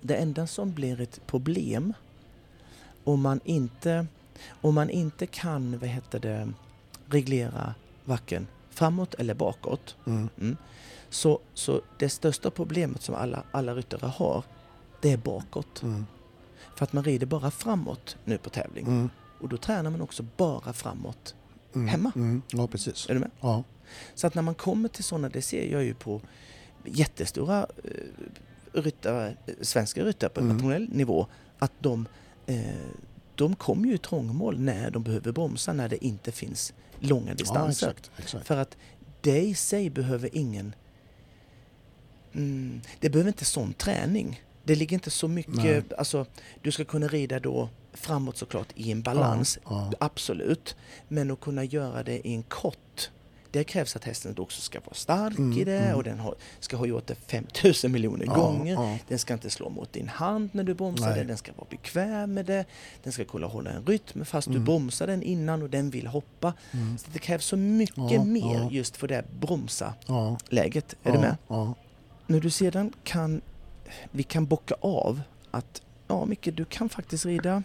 det enda som blir ett problem om man inte om man inte kan vad heter det, reglera varken framåt eller bakåt Mm. mm, så, så det största problemet som alla, alla ryttare har det är bakåt. Mm. För att man rider bara framåt nu på tävling Mm. och då tränar man också bara framåt. Mm. Hemma. Mm. Ja, precis. Är du med? Ja. Så att när man kommer till sådana, det ser jag ju på jättestora eh, ryttare, eh, svenska ryttare på Mm. nationell nivå, att de, eh, de kommer ju i trångmål när de behöver bromsa, när det inte finns långa ja, distanser. exakt. exakt. För att det i sig behöver ingen... Mm, det behöver inte sån träning. Det ligger inte så mycket... Nej. Alltså, du ska kunna rida då framåt såklart i en balans, Ja, absolut. Men att kunna göra det i en kort, det krävs att hästen också ska vara stark Mm, i det mm. och den har, ska ha gjort det 5000 miljoner ja, gånger. Ja. Den ska inte slå mot din hand när du bromsar den, den ska vara bekväm med det. Den ska kunna hålla en rytm fast du Mm. bromsar den innan och den vill hoppa. Mm. Så det krävs så mycket Ja, mer just för det bromsa-läget. Är du med? När du sedan kan, vi kan bocka av att, ja Micke, du kan faktiskt rida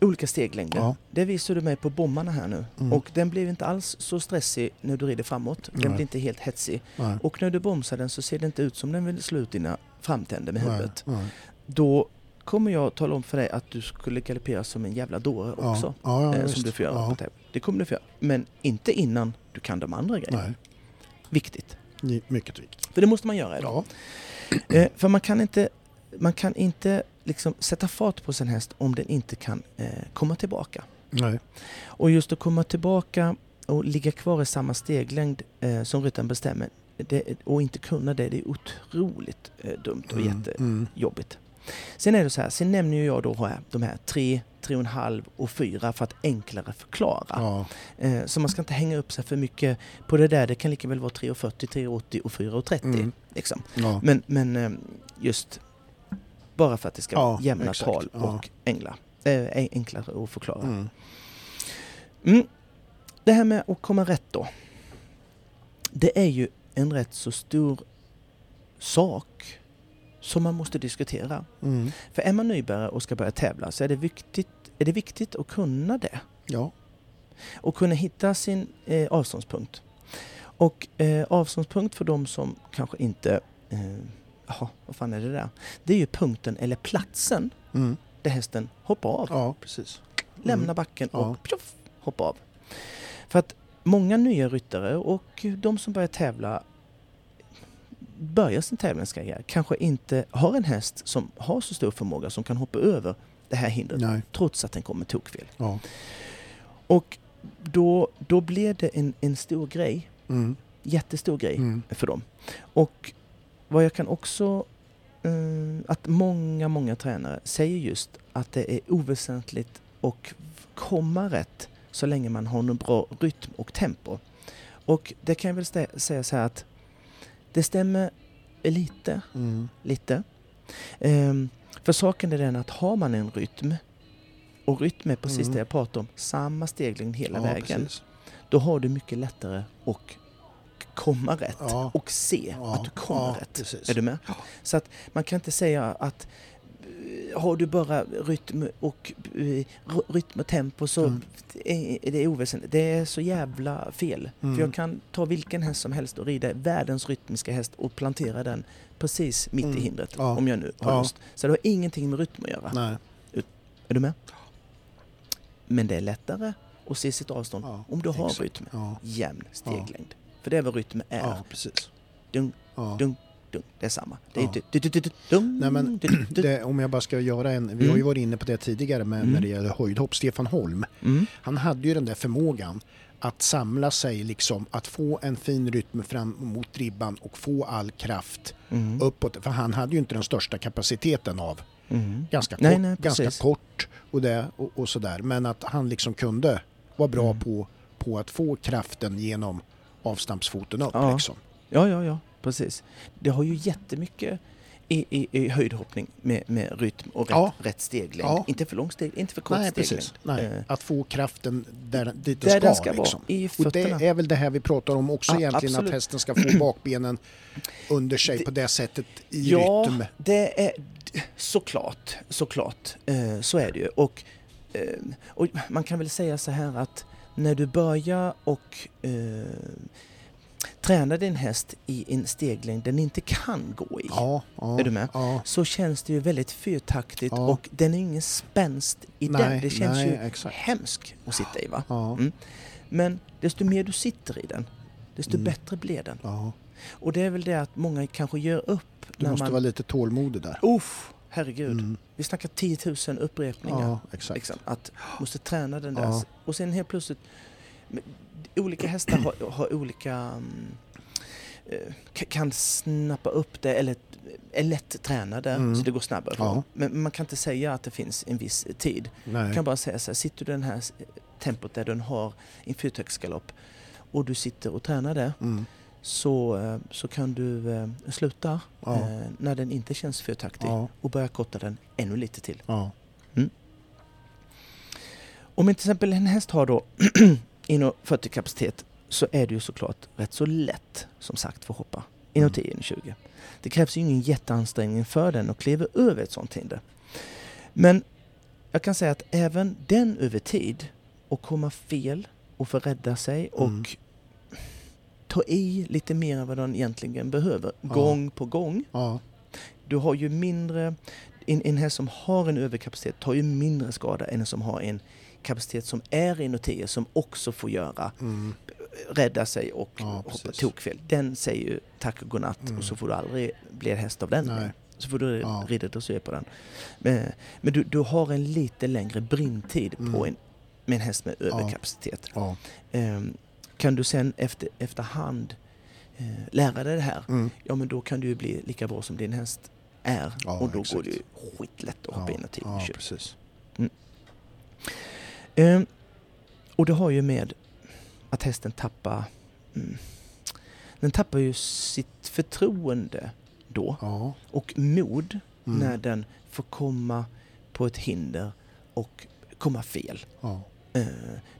olika steglängder. Ja. Det visar du mig på bommarna här nu. Mm. Och den blir inte alls så stressig när du rider framåt. Den Nej. blir inte helt hetsig. Nej. Och när du bromsar den så ser det inte ut som den vill slå ut dina framtänder med huvudet. Nej. Då kommer jag tala om för dig att du skulle galoppera som en jävla dåre också. Ja, ja, eh, som du får göra på tävling. Det kommer du få göra. Men inte innan du kan de andra grejerna. Viktigt. Mycket viktigt. För det måste man göra idag. Eh, för man kan inte man kan inte liksom sätta fart på sin häst om den inte kan eh, komma tillbaka. Nej. Och just att komma tillbaka och ligga kvar i samma steglängd eh, som ryttaren bestämmer det, och inte kunna det, det är otroligt eh, dumt och Mm, jättejobbigt. Sen är det så här, sen nämner jag då här, de här 3, 3,5 och 4 för att enklare förklara. Ja. Eh, så man ska inte hänga upp sig för mycket på det där. Det kan lika väl vara 3,40, 3,80 och 4,30. Mm. Liksom. Ja. Men, men eh, just bara för att det ska Ja, vara jämna exakt. tal Ja. och enkla, eh, enklare att förklara. Mm. Mm. Det här med att komma rätt då. Det är ju en rätt så stor sak som man måste diskutera. Mm. För är man nybörjare och ska börja tävla så är det viktigt, är det viktigt att kunna det. Ja. Och kunna hitta sin eh, avståndspunkt. Och eh, avståndspunkt för de som kanske inte... Eh, jaha, vad fan är det där? Det är ju punkten eller platsen Mm. där hästen hoppar av. ja, precis. lämna backen Ja. och pjoff, hoppa av. För att många nya ryttare och de som börjar tävla börjar sin tävlingskarriär kanske inte har en häst som har så stor förmåga som kan hoppa över det här hindret Nej. trots att den kommer tokfel. Ja. Och då, då blir det en, en stor grej, Mm. jättestor grej Mm. för dem. Och vad jag kan också... eh, att många, många tränare säger just att det är oväsentligt att komma rätt så länge man har en bra rytm och tempo. Och det kan jag väl stä- säga så här att det stämmer lite, Mm. lite. Ehm, för saken är den att har man en rytm och rytm är precis Mm. det jag pratar om, samma steglängd hela Ja, vägen, precis. då har du mycket lättare att komma rätt Ja. och se Ja, att du kommer ja, rätt. precis. Är du med? Så att man kan inte säga att eh, har du bara rytm och, eh, ry- rytm och tempo så Mm. är det oväsentligt. Det är så jävla fel. Mm. För jag kan ta vilken häst som helst och rida världens rytmiska häst och plantera den precis mitt Mm. i hindret. Ja. Om jag nu har Ja. lust. Så det har ingenting med rytm att göra. Nej. Är du med? Men det är lättare att se sitt avstånd Ja, om du har exakt. rytm. Jämn steglängd. För det är vad rytm är. ja, precis. Dung, Ja. dung, dung. Det är samma. Det är Ja. du, Nej, men. Det, om jag bara ska göra en, vi Mm. har ju varit inne på det tidigare med, Mm. när det gäller höjdhopp. Stefan Holm, Mm. han hade ju den där förmågan att samla sig, liksom, att få en fin rytm fram mot ribban och få all kraft Mm. uppåt. För han hade ju inte den största kapaciteten av Mm. ganska, Nej, kort, nej, ganska precis. kort och, det, och, och sådär. Men att han liksom kunde vara bra Mm. på, på att få kraften genom avstampsfoten upp. Ja. Liksom. Ja, ja, ja, precis. Det har ju jättemycket i, i, i höjdhoppning med, med rytm och rätt, Ja. rätt steglängd. Ja. Inte för lång steg, inte för kort Nej, steglängd. precis. Nej. Eh, Att få kraften där, dit där den ska. den ska liksom. vara, Och det är väl det här vi pratar om också Ja, egentligen, absolut. att hästen ska få bakbenen under sig Det- på det sättet i ja, rytm. det är såklart, såklart. Eh, så är det ju. Och, eh, och man kan väl säga så här att när du börjar och eh, träna din häst i en steglängd den inte kan gå i. Ja, ja, Är du med? Ja. så känns det ju väldigt fyrtaktigt och den är ingen spänst i Nej, den. Det känns nej, ju exakt. hemskt att sitta i va? Ja, Mm. Men desto mer du sitter i den, desto Mm. bättre blir den. ja. Och det är väl det att många kanske gör upp Du måste man... vara lite tålmodig där. Uff, herregud. Mm. Vi snackar 10 000 upprepningar. Ja, exakt. Liksom, att måste träna den där. Ja. Och sen helt plötsligt, olika hästar har, har olika, mm, eh, ka- kan snappa upp det eller är lätt tränade Mm. så det går snabbare. Ja. Men man kan inte säga att det finns en viss tid. Nej. Man kan bara säga så här, sitter du i den här tempot där den har en fyrtaktsgalopp och du sitter och tränar det Mm. Så, eh, så kan du eh, sluta Ja. eh, när den inte känns fyrtaktig Ja. och börja korta den ännu lite till. Ja. Om till exempel en häst har då inom 40 kapacitet så är det ju såklart rätt så lätt som sagt för att hoppa inom Mm. 10 inom 20. Det krävs ju ingen jätteansträngning för den att kliva över ett sånt hinder. Men jag kan säga att även den över tid och komma fel och få rädda sig och Mm. Ta i lite mer än vad den egentligen behöver gång på gång. Du har ju mindre, en, en häst som har en överkapacitet tar ju mindre skada än en som har en kapacitet som är 10 som också får göra Mm. rädda sig och Ja, hoppa tokfel. Den säger ju tack och godnatt Mm. och så får du aldrig bli en häst av den. Nej. Så får du Ja. rida dressyr på den. Men, men du, du har en lite längre brintid Mm. på en, med en häst med överkapacitet. Ja. Ehm, kan du sen efter, efterhand eh, lära dig det här, Mm. ja men då kan du ju bli lika bra som din häst är. Ja, och då exakt. går det ju skitlätt att hoppa in och ja, köpa. precis. Ehm, och det har ju med att hästen tappar... Mm, den tappar ju sitt förtroende då Ja. och mod Mm. när den får komma på ett hinder och komma fel. Ja. Eh,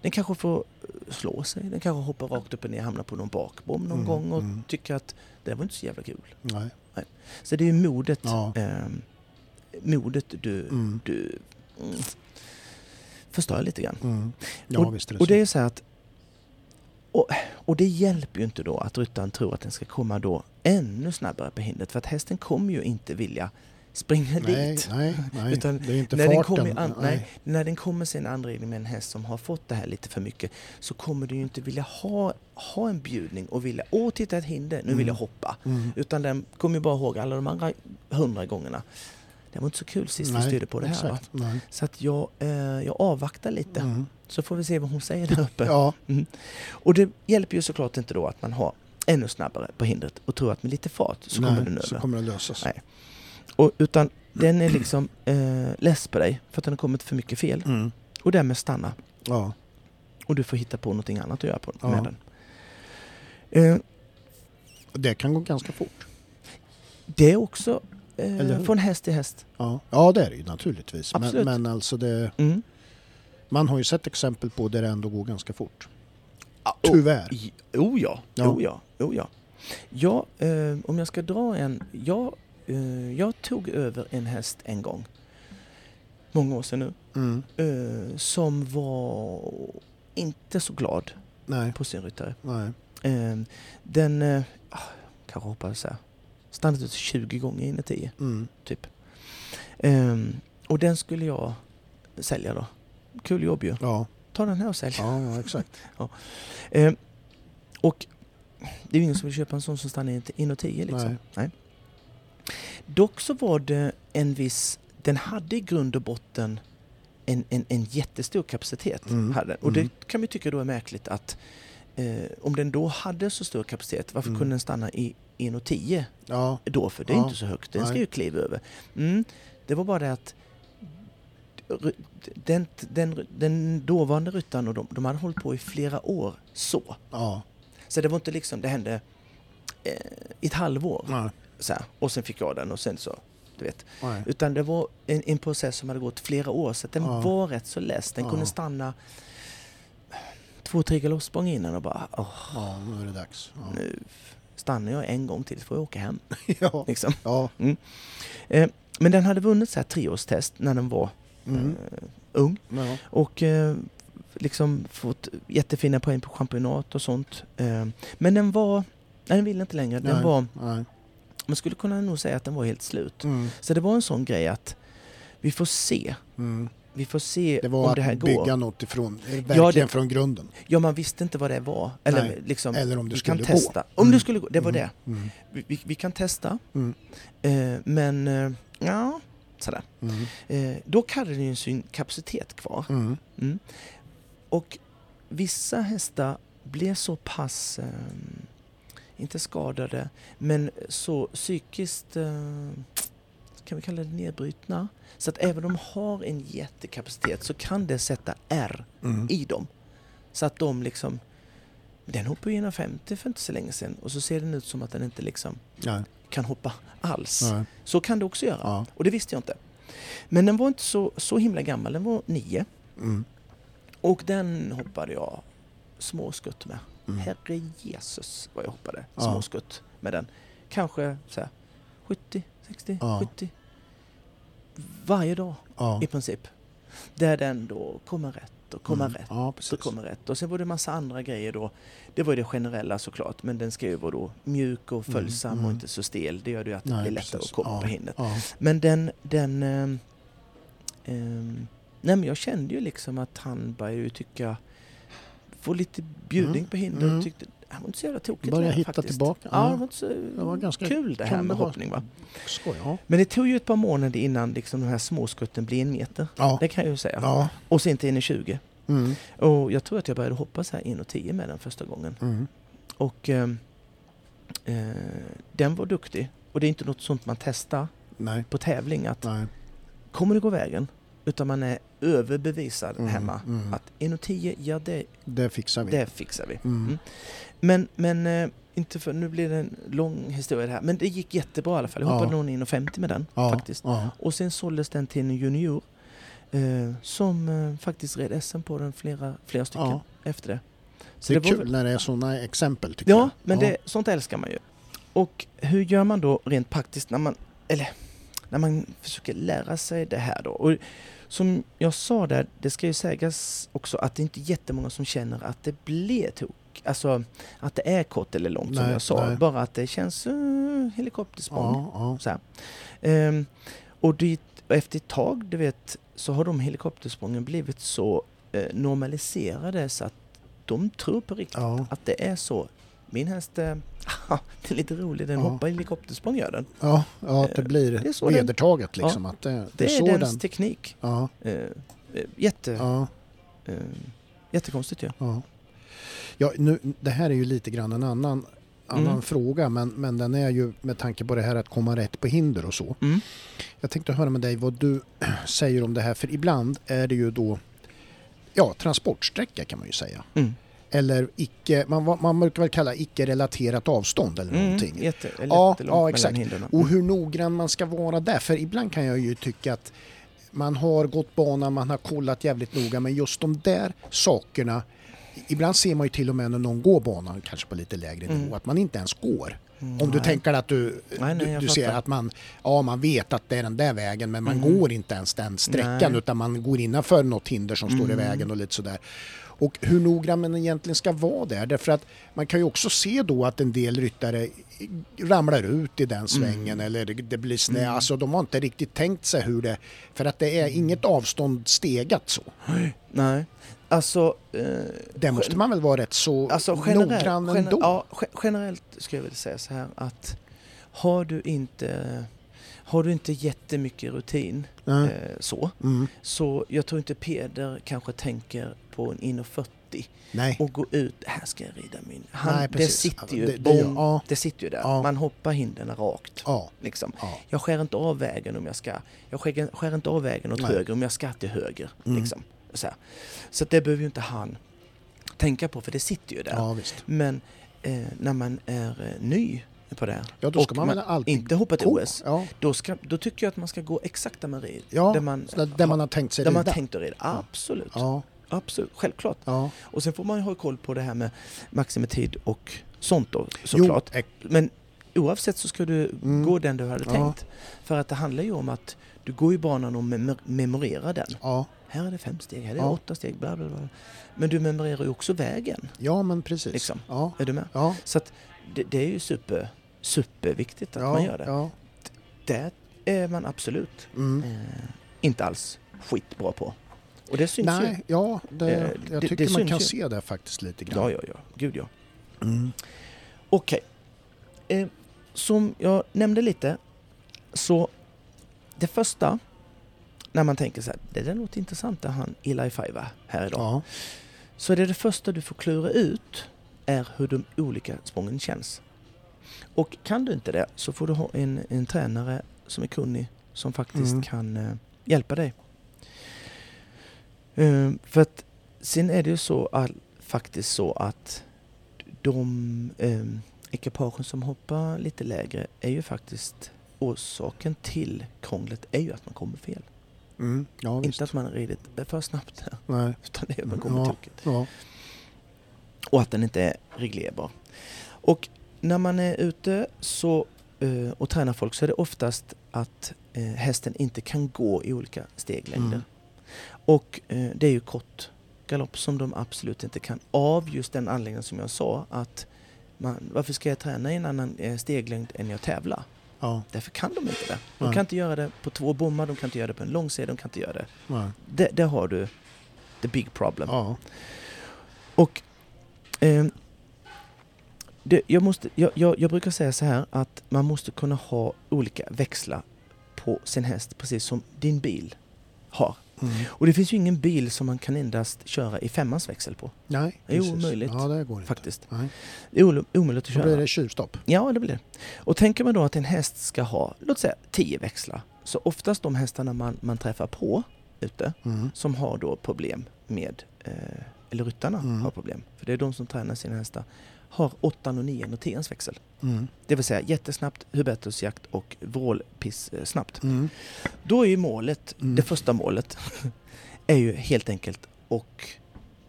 den kanske får slå sig, den kanske hoppar rakt upp och ner, hamnar på någon bakbom någon Mm, gång och mm. tycker att det var inte så jävla kul. Nej. Så det är ju modet, Ja. ehm, modet du, Mm. du mm, förstör lite grann. Mm. Ja, visst är det Och det är så att och, och det hjälper ju inte då att ryttaren tror att den ska komma då ännu snabbare på hindret för att hästen kommer ju inte vilja springa nej, dit. nej, nej. Utan det är inte när den, farten. kommer i an, nej, när den kommer sin anridning med en häst som har fått det här lite för mycket så kommer du ju inte vilja ha, ha en bjudning och vilja åh titta ett hinder, nu vill jag Mm. hoppa. Mm. Utan den kommer bara ihåg alla de andra hundra gångerna. Det var inte så kul sist vi styrde på det här. Nej. Så att jag, eh, jag avvaktar lite Mm. så får vi se vad hon säger där uppe. Ja, Och det hjälper ju såklart inte då att man har ännu snabbare på hindret och tror att med lite fart så kommer nej, den så över. kommer det lösas. Nej. Och, utan den är liksom eh, less på dig för att den har kommit för mycket fel Mm. och därmed stanna. Ja. Och du får hitta på någonting annat att göra på, Ja. med den. Eh, Det kan gå ganska fort. det är också eh, från häst till häst. Ja, ja det är det ju naturligtvis. Men, Absolut. men alltså det, Mm. man har ju sett exempel på där det ändå går ganska fort. Ah, Tyvärr. I- Oh ja, oh ja, oh ja. ja eh, om jag ska dra en... Jag, jag tog över en häst en gång. Många år sedan nu. Mm. eh, som var inte så glad Nej, på sin ryttare. nej. Eh, den, eh, ah, kanske hoppades så här, stannat ut 20 gånger in i 10 Mm. typ. Eh, och den skulle jag sälja då. Kul jobb ju. Ja, Ta den här och sälj. ja, ja, exakt. Eh, och det är ju ingen som vill köpa en sån som stannar in- och 10 liksom. Nej. Dock så var det en viss, den hade i grund och botten en, en, en jättestor kapacitet. Mm, Hade. Och mm. det kan vi tycka då är märkligt att eh, om den då hade så stor kapacitet, varför Mm. kunde den stanna i 1,10 Ja, då? För det är Ja, inte så högt, den ska ju kliva över. Mm, det var bara det att den, den, den dåvarande ryttaren och de, de hade hållit på i flera år så. ja, Så det var inte liksom, det hände eh, i ett halvår. nej, Så här, och sen fick jag den och sen så, du vet. nej. Utan det var en, en process som hade gått flera år så den Ja. var rätt så less. Den Ja. kunde stanna två, tre galoppsprång innan och bara åh, Ja, nu är det dags. Ja, nu stannar jag en gång till så får jag åka hem. ja. Liksom. ja. Eh, men den hade vunnit så här treårstest när den var Mm. eh, ung ja. och eh, liksom fått jättefina poäng på championat och sånt. Eh, men den var, nej den ville inte längre. Den Nej, var, nej. Man skulle kunna nog säga att den var helt slut. Mm. Så det var en sån grej att vi får se. Mm. Vi får se Det var om att det här bygga går. något ifrån, verkligen det- från grunden. Ja, man visste inte vad det var. Eller Nej, liksom, Eller om det vi kan skulle gå. testa. Om Mm. det skulle gå, det var Mm. det. Mm. Vi, vi, vi kan testa. Mm. Eh, men, eh, ja, sådär. Eh, dock hade den ju sin kapacitet kvar. Och vissa hästar blev så pass, eh, inte skadade, men så psykiskt, eh, kan vi kalla det nedbrytna. Så att även om de har en jättekapacitet så kan det sätta R Mm. i dem. Så att de liksom, den hoppade ju 150 för inte så länge sedan och så ser den ut som att den inte liksom Nej. kan hoppa alls. Nej. Så kan det också göra. Ja. Och det visste jag inte. Men den var inte så, så himla gammal, den var nio. Mm. Och den hoppade jag småskutt med. Mm. Herre Jesus vad jag hoppade Ja. småskutt med den. Kanske så här, 70, 60, Ja. 70. Varje dag Ja. i princip. Där den då kommer rätt och kommer Mm. rätt Ja, och kommer rätt. Och sen var det massa andra grejer då. Det var ju det generella såklart, men den ska ju vara då mjuk och följsam Mm, och mm. inte så stel. Det gör ju att det Nej, blir lättare precis. att komma på hindret. Men den, den ehm, ehm, nej men jag kände ju liksom att han började tycka, få lite bjudning Mm, på hinder. mm. Och tyckte, det var inte så jävla tokigt. Börja det här hitta faktiskt. tillbaka. Ja, det var inte så Det var ganska kul det här med hoppning va. Skoj, ja. Men det tog ju ett par månader innan liksom, de här småskutten blev en meter. Ja. Det kan jag ju säga. ja. Och sen till 1,20. Mm. Och jag tror att jag började hoppa så här 1,10 med den första gången. Mm. Och ehm, eh, den var duktig. Och det är inte något sånt man testar Nej, på tävling att nej. kommer det gå vägen? Utan man är överbevisad Mm, hemma mm. att 1,10, ja det, Det fixar vi. det fixar vi. Mm. Mm. Men, men eh, inte för, nu blir det en lång historia det här. Men det gick jättebra i alla fall. Jag Ja. hoppade nog 1,50 med den Ja, faktiskt. Ja. Och sen såldes den till en junior eh, som eh, faktiskt red SM på den flera, flera stycken Ja. efter det. Så Det är var kul väl- när det är sådana exempel tycker Ja, jag. men Det, sånt älskar man ju. Och hur gör man då rent praktiskt när man, eller, när man försöker lära sig det här då? Och som jag sa där, det ska ju sägas också att det inte är jättemånga som känner att det blir tok. Alltså att det är kort eller långt som Nej, jag sa. nej. Bara att det känns uh, helikoptersprång. Ja, ja. Så. Ehm, och dit, och efter ett tag, du vet, så har de helikoptersprången blivit så eh, normaliserade så att de tror på riktigt Ja. att det är så. Min häst, eh, det är lite roligt, den Ja. hoppar helikoptersprång gör den. Ja, ja, det blir Det är så den- vedertaget liksom. Att det, det, är så dens den... teknik. Ja, Eh, eh, jätte, ja, eh, jättekonstigt ju. ja. ja nu, det här är ju lite grann en annan, annan Mm. fråga men, men den är ju med tanke på det här att komma rätt på hinder och så. Mm. Jag tänkte höra med dig vad du säger om det här för ibland är det ju då ja, transportsträcka kan man ju säga. Mm. Eller icke, man, man brukar väl kalla icke-relaterat avstånd eller någonting. Mm, jätte, eller Ja, ja, exakt. Och hur noggrann man ska vara där. För ibland kan jag ju tycka att man har gått banan, man har kollat jävligt noga men just de där sakerna Ibland ser man ju till och med när någon går banan kanske på lite lägre nivå Mm. att man inte ens går. Mm, Om du nej. tänker att du, Nej, nej, du, du ser att man, ja, man vet att det är den där vägen men man Mm. går inte ens den sträckan utan man går innanför något hinder som står i Mm. vägen och lite sådär. Och hur noggrann man egentligen ska vara där därför att man kan ju också se då att en del ryttare ramlar ut i den svängen eller det, blir snä. Mm. Alltså de har inte riktigt tänkt sig hur det... För att det är inget avstånd stegat så. Nej, alltså... Eh, Det måste man väl vara rätt så Alltså generellt, noggrann gener, ändå. ja, ge- generellt skulle jag vilja säga så här att har du inte, har du inte jättemycket rutin eh, så, Mm. så jag tror inte Peder kanske tänker på en 1,40 Nej. och gå ut, här ska jag rida min. Han, Nej, det sitter ju, Det- det bom, gör- ja. det sitter ju där. Ja. Man hoppar hindren rakt. Ja. Liksom. ja. Jag skär inte av vägen om jag ska. Jag skär, skär inte av vägen åt Nej. höger om jag ska till höger. Mm. Liksom. Så, så det behöver ju inte han tänka på för det sitter ju där. Men eh, när man är eh, ny på det Ja, då ska och man väl alltid inte hoppat gå. OS, Ja, då, ska, då tycker jag att man ska gå exakt där man rider. ja. där man, där, där man har tänkt sig där man rida. tänkt att rida. Absolut. Ja, Absolut. Självklart. ja. Och sen får man ju ha koll på det här med maximitid och sånt då såklart. Men oavsett så ska du Mm. gå den du hade Ja. tänkt. För att det handlar ju om att du går i banan och mem- memorerar den. ja. Här är det fem steg, här är det åtta steg, bla bla bla. Men du memorerar ju också vägen. ja, men precis. Liksom. Är du med? Så att det, det är ju super, superviktigt att ja, man gör det. Ja. Det är man absolut Mm. eh, inte alls skitbra på. Och det syns Nej, ja, det, Eh, jag det- tycker det man kan ju. se det faktiskt lite ju. grann. Ja, ja, ja. Gud ja. Mm. Okej. Eh, som jag nämnde lite, så det första när man tänker så här, det där låter intressant det han Eli Five här idag. Ja. Så är det det första du får klura ut är hur de olika sprången känns. Och kan du inte det så får du ha en, en tränare som är kunnig som faktiskt Mm. kan eh, hjälpa dig. Eh, för att sen är det ju så all, faktiskt så att de eh, ekipagen som hoppar lite lägre är ju faktiskt orsaken till krånglet är ju att man kommer fel. Mm. ja. Inte att man har ridit för snabbt Nej. utan det är att man kommer Ja. tokigt. Ja. Och att den inte är reglerbar. Och när man är ute så, eh, och tränar folk så är det oftast att eh, hästen inte kan gå i olika steglängder. Mm. Och eh, det är ju kort galopp som de absolut inte kan av just den anledningen som jag sa att man, varför ska jag träna i en annan steglängd än jag tävlar? Ja. Därför kan de inte det. De Nej. kan inte göra det på två bommar, de kan inte göra det på en lång sida, de kan inte göra det. Det har du the big problem. Ja. Och eh, det, jag, måste, jag, jag, jag brukar säga så här att man måste kunna ha olika växlar på sin häst precis som din bil har. Mm. Och det finns ju ingen bil som man kan endast köra i femmans växel på. Nej, Det är precis. omöjligt, Ja, det går inte. Faktiskt. Nej. Det är omöjligt att Då köra. blir det tjuvstopp. Ja, det blir det. Och tänker man då att en häst ska ha, låt säga 10 växlar. Så oftast de hästarna man, man träffar på ute Mm. som har då problem med, eh, eller ryttarna Mm. har problem, för det är de som tränar sina hästar, har 8 och 9 och 10 växel. Mm. Det vill säga jättesnabbt, Hubertusjakt och vrålpiss eh, snabbt. Mm. Då är ju målet, Mm. det första målet, är ju helt enkelt att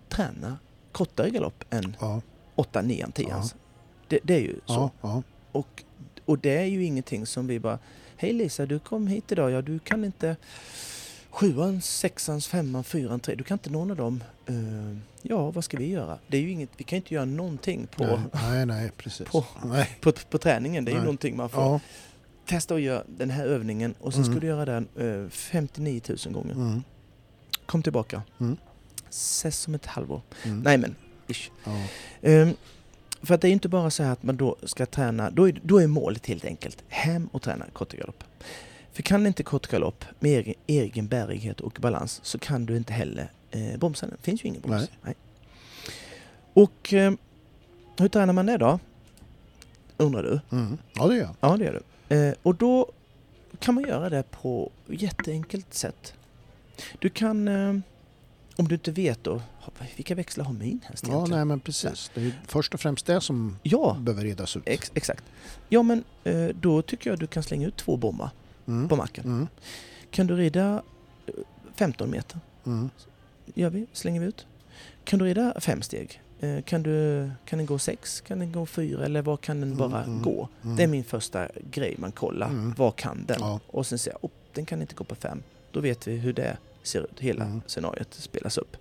träna kortare galopp än Ja, 8, 9, 10. Ja. Det, det är ju så. ja, ja. Och, och det är ju ingenting som vi bara Hej Lisa, du kom hit idag. Ja, du kan inte sjuan, sexan, femman, fyran, tre. Du kan inte någon av dem. Eh, ja, vad ska vi göra? Det är ju inget, vi kan inte göra någonting på, Nej, nej, nej, precis. På- Nej. på, på träningen. Det är ju Nej. någonting man får Ja. testa att göra den här övningen och sen ska Mm. du göra den eh, 59 000 gånger. Mm. Kom tillbaka. Mm. Ses om ett halvår. Mm. Nej men, ish. Ja. Ehm, för att det är inte bara så här att man då ska träna, då är, då är målet helt enkelt hem och träna kortgalopp. För kan inte kortgalopp med egen, egen bärighet och balans så kan du inte heller eh, bromsa den. Det finns ju ingen broms. Nej. Och eh, hur tränar man det då? Undrar du? Mm. ja, det gör jag. Ja, det gör du. Eh, och då kan man göra det på jätteenkelt sätt. Du kan, eh, om du inte vet då, vilka växlar har min häst Ja, egentligen? nej, men precis. Det är ju först och främst det som Ja, behöver redas ut. ex exakt. Ja, men eh, då tycker jag du kan slänga ut två bommar Mm. på marken. Mm. Kan du rida eh, 15 meter? Mm. Gör vi, slänger vi ut. Kan du rida fem steg? Eh, Kan, du, kan den gå sex? Kan den gå fyra? Eller vad kan den Mm, bara mm, gå? Mm. Det är min första grej man kollar. Vad kan den? Ja. Och sen säger jag, oh, den kan inte gå på fem. Då vet vi hur det ser ut. Hela scenariot spelas upp.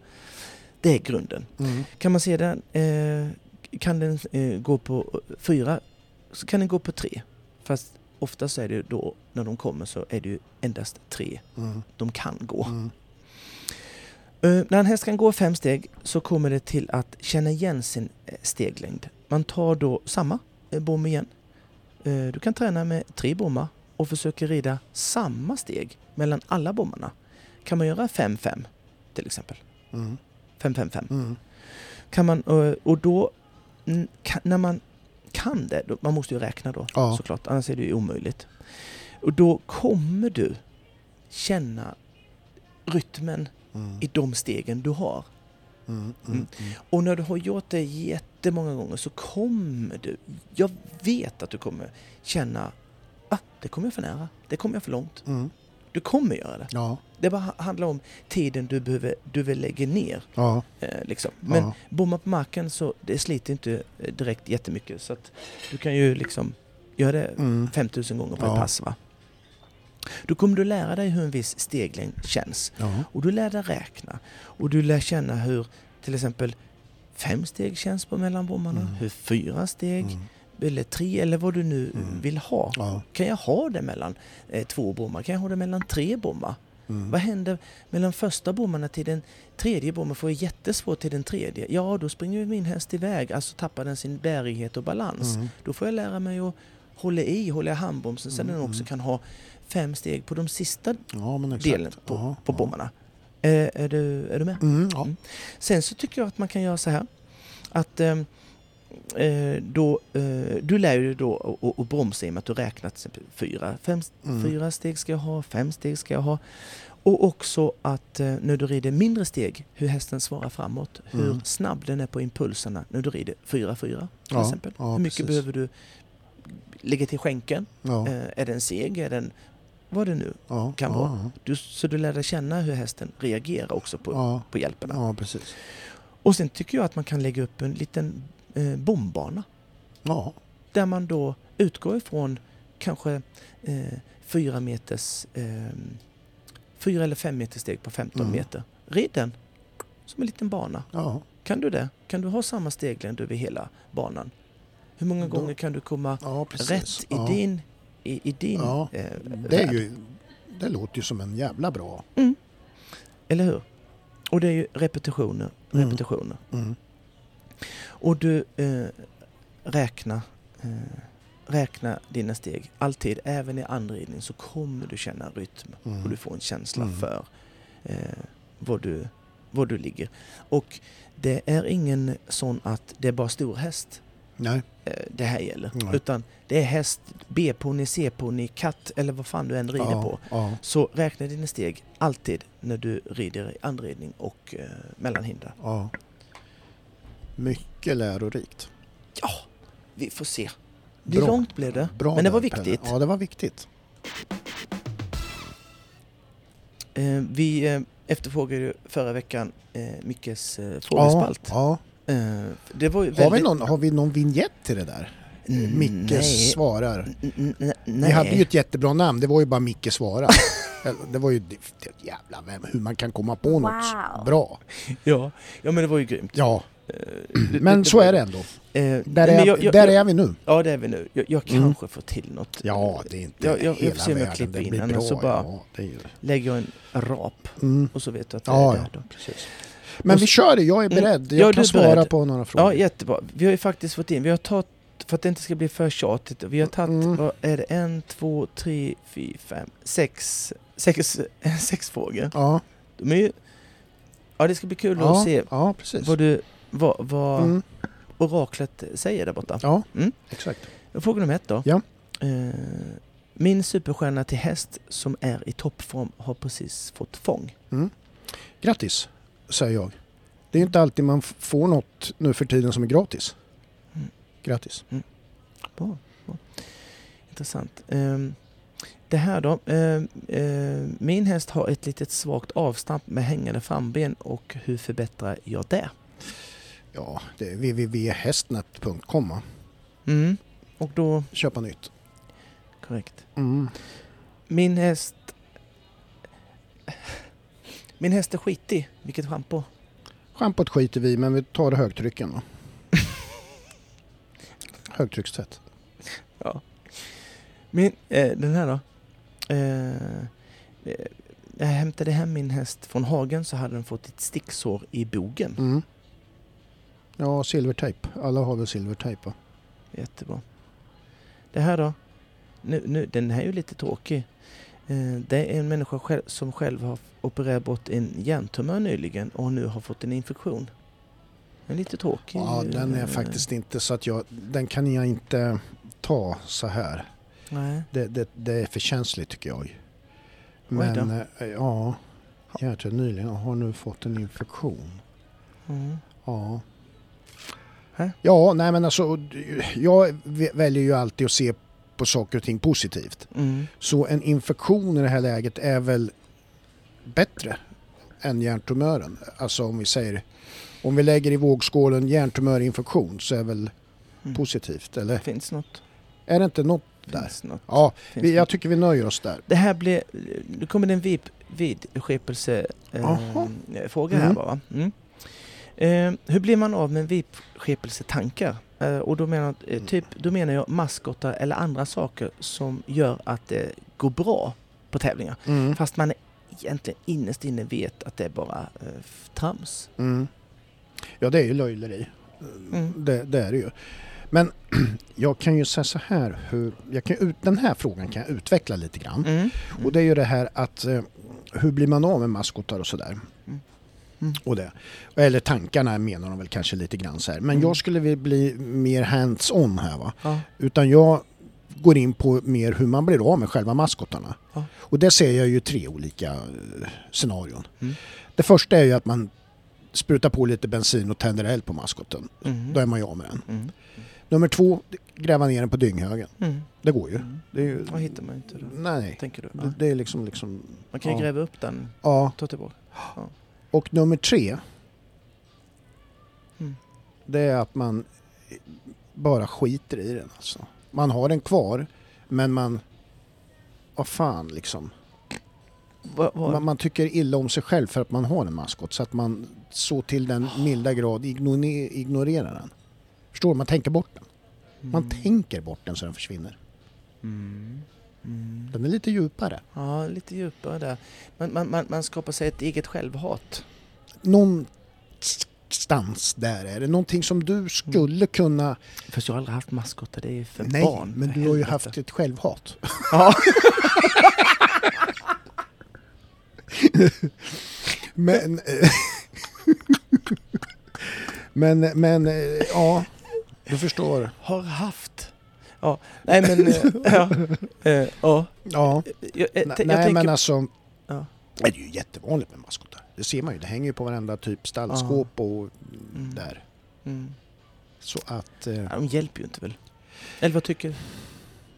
Det är grunden. Kan man se den, eh, kan den eh, gå på fyra så kan den gå på tre. Fast oftast är det då när de kommer så är det ju endast tre Mm. de kan gå. Mm. Eh, när en häst kan gå fem steg så kommer det till att känna igen sin eh, steglängd. Man tar då samma eh, bom igen. Eh, du kan träna med tre bommar och försöka rida samma steg mellan alla bommarna. Kan man göra 5-5 till exempel? Mm. 5-5-5. Mm. Kan man, och då, mm, när man kan det, man måste ju räkna då Ja. såklart, annars är det ju omöjligt. Och då kommer du känna rytmen Mm. i de stegen du har. Mm. Mm. Mm. Mm. Och när du har gjort det jättemånga gånger så kommer du, jag vet att du kommer känna, ah, det kommer jag för nära, det kommer jag för långt. Du kommer göra det. Ja. Det bara handlar om tiden du behöver, du vill lägga ner. Ja. Eh, liksom. Men ja. bomma på marken så det sliter inte eh, direkt jättemycket. Så att du kan ju liksom göra det Mm. 5000 gånger på Ja. ett pass. Va? Då kommer du lära dig hur en viss steglängd känns. Ja. Och du lär dig räkna. Och du lär känna hur till exempel fem steg känns på mellanbommarna. Mm. Hur fyra steg, Mm. Eller tre, eller vad du nu Mm. vill ha. Ja. Kan jag ha det mellan eh, två bommar? Kan jag ha det mellan tre bommar? Mm. Vad händer mellan första bommarna till den tredje bommen? Får jag jättesvårt till den tredje? Ja, då springer min häst iväg, alltså tappar den sin bärighet och balans. Mm. Då får jag lära mig att hålla i, hålla i handbromsen så Mm, den också mm. kan ha fem steg på de sista Ja, delen på, Ja, på ja. bommarna. Eh, är, du, är du med? Mm. Ja. Mm. Sen så tycker jag att man kan göra så här att eh, då, eh, du lär dig då att- bromsa i och med att du räknat till exempel fyra, fem, Mm. fyra steg ska jag ha, fem steg ska jag ha. Och också att eh, när du rider mindre steg, hur hästen svarar framåt. Hur Mm. snabb den är på impulserna när du rider 4-4 till Ja, exempel. ja, hur mycket precis. behöver du lägga till skänken? Ja. Eh, är den seg? Är den... Vad det nu kan vara. du, Så du lär dig känna hur hästen reagerar också på, på hjälperna. Ja, precis. Och sen tycker jag att man kan lägga upp en liten eh, bombana. Ja. Där man då utgår ifrån kanske eh, fyra meters, eh, fyra eller fem meters steg på 15 Mm. meter. Rid den som en liten bana. Ja. Kan du det? Kan du ha samma steglängd över hela banan? Hur många Då- gånger kan du komma ja rätt i ja. din, i, i din Ja, eh, Det, är ju, det låter ju som en jävla bra... Eller hur? Och det är ju repetitioner, Mm. repetitioner. Mm. Och du, eh, räkna, eh, räkna dina steg. Alltid, även i andridning så kommer du känna rytm Mm. och du får en känsla Mm. för eh, var, du, var du ligger. Och det är ingen sån att det är bara stor häst Nej. eh, det här gäller. Nej. Utan det är häst, B-ponny, C-ponny, katt eller vad fan du än rider ja, på. Ja. Så räkna dina steg alltid när du rider i andridning och eh, mellanhinder. ja. Mycket lärorikt. Ja, vi får se. Det Bra. långt blev det, Bra men det var där, Pelle. viktigt. Ja, det var viktigt. Eh, vi eh, efterfrågade ju förra veckan eh, Mickes eh, frågespalt. Ja, Eh, det var ja. Har, vi väldigt... någon, har vi någon vignett till det där? Mm, Micke nej. svarar. N- nej. hade ju ett jättebra namn, det var ju bara Micke svarar. det var ju jävla vem, hur man kan komma på något Wow. bra. Ja, ja, men det var ju grymt. Ja, det- men det så är det ändå. Eh, Där, men är, jag- jag- där jag- är vi nu. Ja, det är vi nu. Jag, Mm. kanske får till något. Ja, det är inte Jag- jag- hela får se om jag klipper in den, bra. så bara- Ja. Lägger jag en rap mm. och så vet du att det Ja, är ja. där då. Precis. Men Och vi så- kör det, jag är Mm. beredd. Ja, Jag du kan svara beredd. på några frågor. Ja, jättebra. Vi har ju faktiskt fått in, vi har tagit, för att det inte ska bli för tjatigt, vi har tagit, Mm. vad är det, en, två, tre, fyra, fem, sex, sex, sex frågor. Ja, De är ju, ja det ska bli kul ja, att se ja precis. vad du, vad, vad Mm. oraklet säger där borta. Ja, Mm. exakt. Fråga nummer ett då. Ja. Eh, min superstjärna till häst som är i toppform har precis fått fång. Grattis, säger jag. Det är inte alltid man får något nu för tiden som är gratis. Mm. Grattis. Bra. bra. Intressant. Ehm, det här då. ehm, ehm, min häst har ett litet svagt avstamp med hängande framben och hur förbättrar jag det? Ja, det är www.hästnet.com. Mm. Och då, Köpa nytt. korrekt. Mm. Min häst... Min häst är skitig. Vilket schampo? Schampot skiter vi men vi tar högtrycken då. Högtryckstvätt. Min, eh, den här då. Eh, eh, jag hämtade hem min häst från hagen så hade den fått ett sticksår i bogen. Mm. Ja, silvertejp. Alla har väl silvertejp va? Jättebra. Det här då? Nu, nu, den här är ju lite tråkig. Eh, det är en människa själv, som själv har opererat bort en hjärntumör nyligen och nu har fått en infektion. En lite tråkig. Ja, den är eh, faktiskt inte så att jag... Den kan jag inte ta så här. Nej. Det, det, det är för känsligt tycker jag. Men eh, ja, Gertrud nyligen har nu fått en infektion. Mm. Ja. Hä? Ja, nej men alltså jag väljer ju alltid att se på saker och ting positivt. Mm. Så en infektion i det här läget är väl bättre än hjärntumören. Alltså om vi säger, om vi lägger i vågskålen hjärntumörinfektion så är väl Mm. positivt, eller? Finns något? Är det inte något där? Finns något? Ja, vi, jag tycker vi nöjer oss där. Det här blir... Nu kommer det en vid, vidskepelse eh, fråga här Mm. bara. Mm. Eh, hur blir man av med vidskepelsetankar? Eh, och då menar, eh, typ, då menar jag maskotar eller andra saker som gör att det går bra på tävlingar. Mm. Fast man egentligen innerst inne vet att det är bara eh, trams. Mm. Ja, det är ju löjleri. Mm. Det, det är det ju. Men jag kan ju säga så här, hur, jag kan, ut, den här frågan kan jag utveckla lite grann. Mm. Och det är ju det här att eh, hur blir man av med maskotar och sådär. Mm. Och det. Eller tankarna menar de väl kanske lite grann så här. Men Mm. jag skulle vilja bli mer hands-on här va. Ja. Utan jag går in på mer hur man blir av med själva maskotarna. Ja. Och där ser jag ju tre olika eh, scenarion. Mm. Det första är ju att man sprutar på lite bensin och tänder eld på maskoten. Mm. Då är man ju av med den. Mm. Nummer två, gräva ner den på dynghögen. Mm. Det går ju. Mm. Det ju Vad hittar man inte då? nej, Tänker du? Ja. det, det är liksom... liksom Man kan ju ja. gräva upp den, ja. ta tillbaka. Och nummer tre, Mm. det är att man bara skiter i den alltså. Man har den kvar, men man... Vad fan liksom. Man, man tycker illa om sig själv för att man har en maskot. Så att man så till den milda grad ignore- ignorerar den. Förstår du? Man tänker bort den. Man Mm. tänker bort den så den försvinner. Mm. Mm. Den är lite djupare. Ja, lite djupare där. Man, man, man, man skapar sig ett eget självhat. Någon någonstans där? Är det någonting som du skulle kunna... Fast jag har aldrig haft maskotar, det är för Nej, barn. men för du har ju helvete. haft ett självhat. Ja. Men... men, men, eh, ja. Du förstår. Har haft. Ja, nej men... eh, ja. Eh, ja. Ja. Jag, jag, Nej, jag nej men alltså... Ja. Det är ju jättevanligt med maskotar. Det ser man ju. Det hänger ju på varenda typ stallskåp och Mm. där. Mm. Så att... Eh, de hjälper ju inte väl? Eller vad tycker du?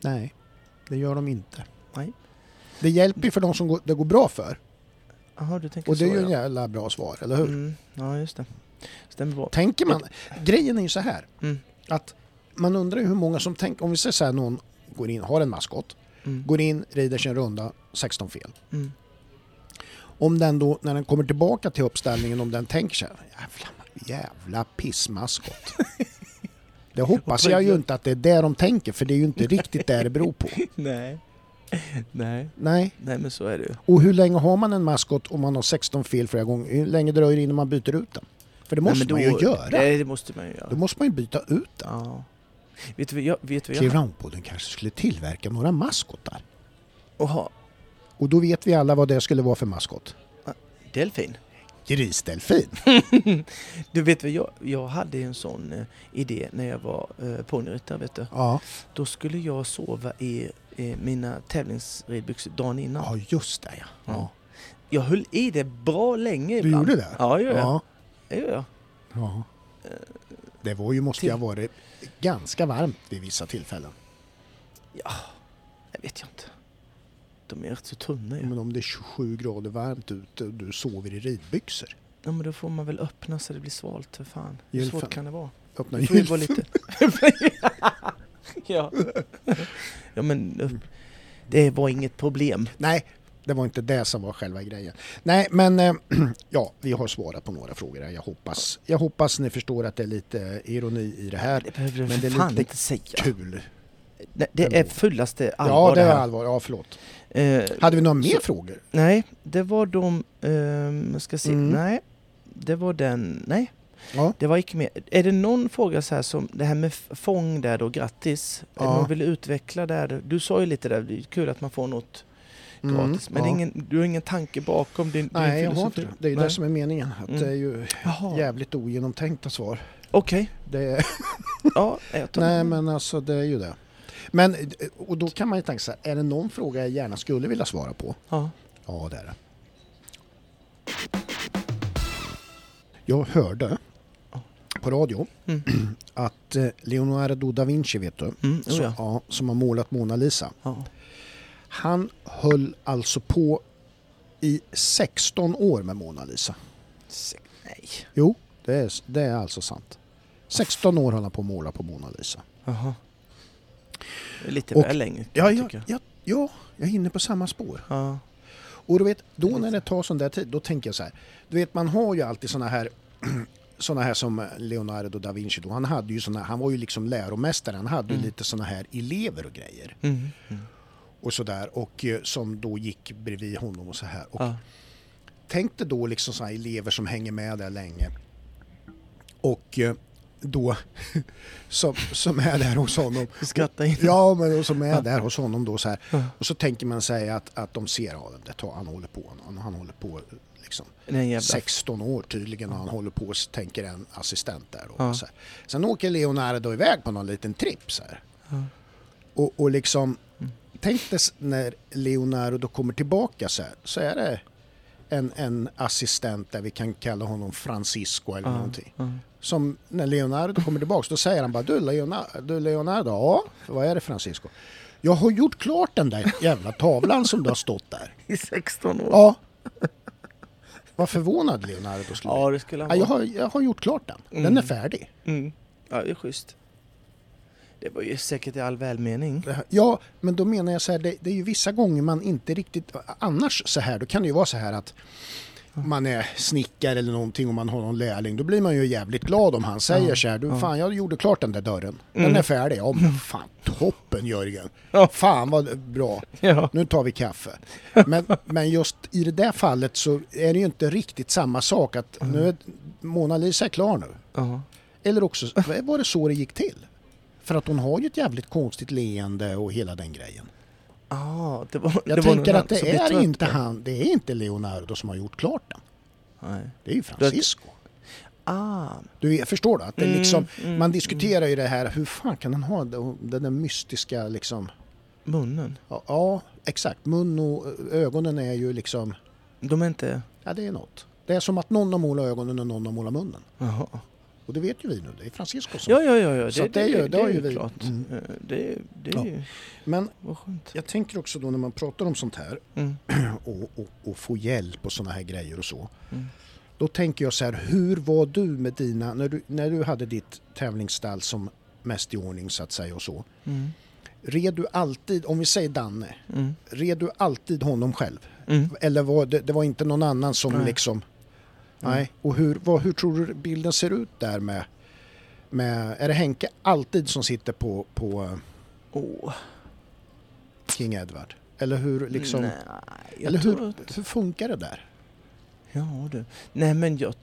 nej, det gör de inte. Nej. Det hjälper ju för de som går, det går bra för. Jaha, du tänker Och det är så ju en ja. jävla bra svar, eller hur? Mm. Ja, just det. Stämmer bra. Tänker man... Grejen är ju så här. Mm. Att man undrar ju hur många som tänker... Om vi säger så här, någon går in, har en maskot, Mm. går in, rider sin runda, 16 fel. Mm. Om den då, när den kommer tillbaka till uppställningen, om den tänker sig jävla, jävla pissmaskot. Det hoppas jag ju inte att det är det de tänker, för det är ju inte riktigt det det beror på. Nej. Nej. Nej, Nej, men så är det ju. och hur länge har man en maskot om man har 16 fel flera gånger? Hur länge dröjer det innan man byter ut den? För det måste Nej, men man ju då- göra. Nej, det måste man ju göra. Då måste man ju byta ut den. Ja. Vet du jag... Vet du jag... Clearoundpodden kanske skulle tillverka några maskotar. Oha. Och då vet vi alla vad det skulle vara för maskot. Delfin. Grisdelfin. Du vet vad jag... Jag hade en sån eh, idé när jag var eh, ponnyryttare, vet du. Ja. Då skulle jag sova i eh, mina tävlingsridbyxor dagen innan. ja, just det ja. ja. Jag höll i det bra länge Du ibland. gjorde det? Ja, det gör jag. Ja. Det gör jag. ja. Det var ju, måste ju ha varit ganska varmt vid vissa tillfällen. Ja, det vet jag inte. De är rätt så tunna ju. Men om det är 27 grader varmt ute och du sover i ridbyxor. Ja, men då får man väl öppna så det blir svalt för fan. Hur svårt kan det vara? Öppna gylfen. lite... ja. ja, men det var inget problem. Nej, det var inte det som var själva grejen. Nej, men eh, ja, vi har svarat på några frågor här. Jag hoppas, jag hoppas ni förstår att det är lite ironi i det här. Det behöver du Men det är fan lite inte säga. Kul. Nej, det är fullaste allvar Ja, det här. allvar. Ja, förlåt. Eh, Hade vi några mer så- frågor? Nej, det var de... jag ska se. Mm. Nej, det var den... Nej, Ja. det var inte med. Är det någon fråga så här som det här med fång där då, grattis. Är Ja. någon vill utveckla där? Du sa ju lite där, det är kul att man får något Mm, gratis. Men det är ja. ingen, du har ingen tanke bakom din, din Nej, jag har inte filosofi? det. Det är ju Nej. det som är meningen. Att Mm. Det är ju Jaha, jävligt ogenomtänkta svar. okej. Är, Ja, nej, men alltså det är ju det. Men, och då kan man ju tänka så här, är det någon fråga jag gärna skulle vilja svara på? Ja. Ja, det är det. Jag hörde på radio Mm. att eh, Leonardo da Vinci, vet du, Mm, oh ja. ja, som har målat Mona Lisa. Ja. Han höll alltså på i 16 år med Mona Lisa. Se- Nej. Jo, det är, det är alltså sant. 16 år höll han på att måla på Mona Lisa. Jaha. Det är lite Och- väl länge, Ja, jag. ja, ja, jag är inne på samma spår. Ja. Och du vet, då när det tar sån där tid, då tänker jag så här. Du vet, man har ju alltid såna här såna här som Leonardo da Vinci då, han hade ju såna, han var ju liksom läromästare, han hade ju Mm. lite såna här elever och grejer. Mm. Mm. Och sådär, och eh, som då gick bredvid honom och så här. Och Ja. tänk dig då liksom här elever som hänger med där länge. Och eh, då, som, som är där hos honom. Skratta in. Ja, men som är där hos honom då så här. Och så tänker man sig att, att de ser, ja, det han håller på, han, han håller på liksom Den jävla... 16 år tydligen och han håller på, tänker en assistent där. Då, Ja. så här. Sen åker Leonardo iväg på någon liten tripp så här. Ja. Och, och liksom, Mm. Tänk dig när Leonardo kommer tillbaka så här, så är det en, en assistent där vi kan kalla honom Francisco eller Ja. någonting. Som när Leonardo kommer tillbaka, då säger han bara du Leonardo, du Leonardo, ja, vad är det Francisco? Jag har gjort klart den där jävla tavlan som du har stått där. I 16 år. Ja. Vad förvånad Leonardo skulle. Ja, det skulle han Ja, jag, vara. har, jag har gjort klart den. Den Mm. är färdig. Mm. Ja, det är schysst. Det var ju säkert i all välmening. Ja, men då menar jag så här, det, det är ju vissa gånger man inte riktigt... Annars så här, då kan det ju vara så här att man är snickare eller någonting och man har någon lärling. Då blir man ju jävligt glad om han säger Ja, så här, du ja. fan jag gjorde klart den där dörren. Den Mm. är färdig. Ja men fan toppen Jörgen. Ja. Fan vad bra. Ja. Nu tar vi kaffe. Men, men just i det där fallet så är det ju inte riktigt samma sak att nu är, Mona Lisa är klar nu. Eller också var det så det gick till. För att hon har ju ett jävligt konstigt leende och hela den grejen. Ah, det var, Jag det var tänker någon att det är inte då. han, det är inte Leonardo som har gjort klart den. Nej. Det är ju Francisco. Ah. Du förstår du? Att det Mm, liksom, mm, man diskuterar ju det här, hur fan kan han ha den där mystiska liksom... Munnen. Ja, ja, exakt. Mun och ögonen är ju liksom... De är inte... Ja, det är något. Det är som att någon har målat ögonen och någon har målat munnen. Jaha. Och det vet ju vi nu, det är Francisco som... Ja, ja, ja. ja. Så att det är ju- det har ju vi- klart. Mm. Eh, Det, det är Ja. ju... Men jag tänker också då när man pratar om sånt här Mm. och, och, och få hjälp och såna här grejer och så. Mm. Då tänker jag så här, hur var du med dina, när du, när du hade ditt tävlingsstall som mest i ordning så att säga och så. Mm. Red du alltid, om vi säger Danne, Mm. red du alltid honom själv? Mm. Eller var det, det var inte någon annan som Nej. liksom... Mm. Nej. Och hur, vad, hur tror du bilden ser ut där med, med... Är det Henke alltid som sitter på, på eh, Åh. King Edward? Eller hur liksom... Nej, eller hur, att- hur funkar det där? Ja du. Nej men jag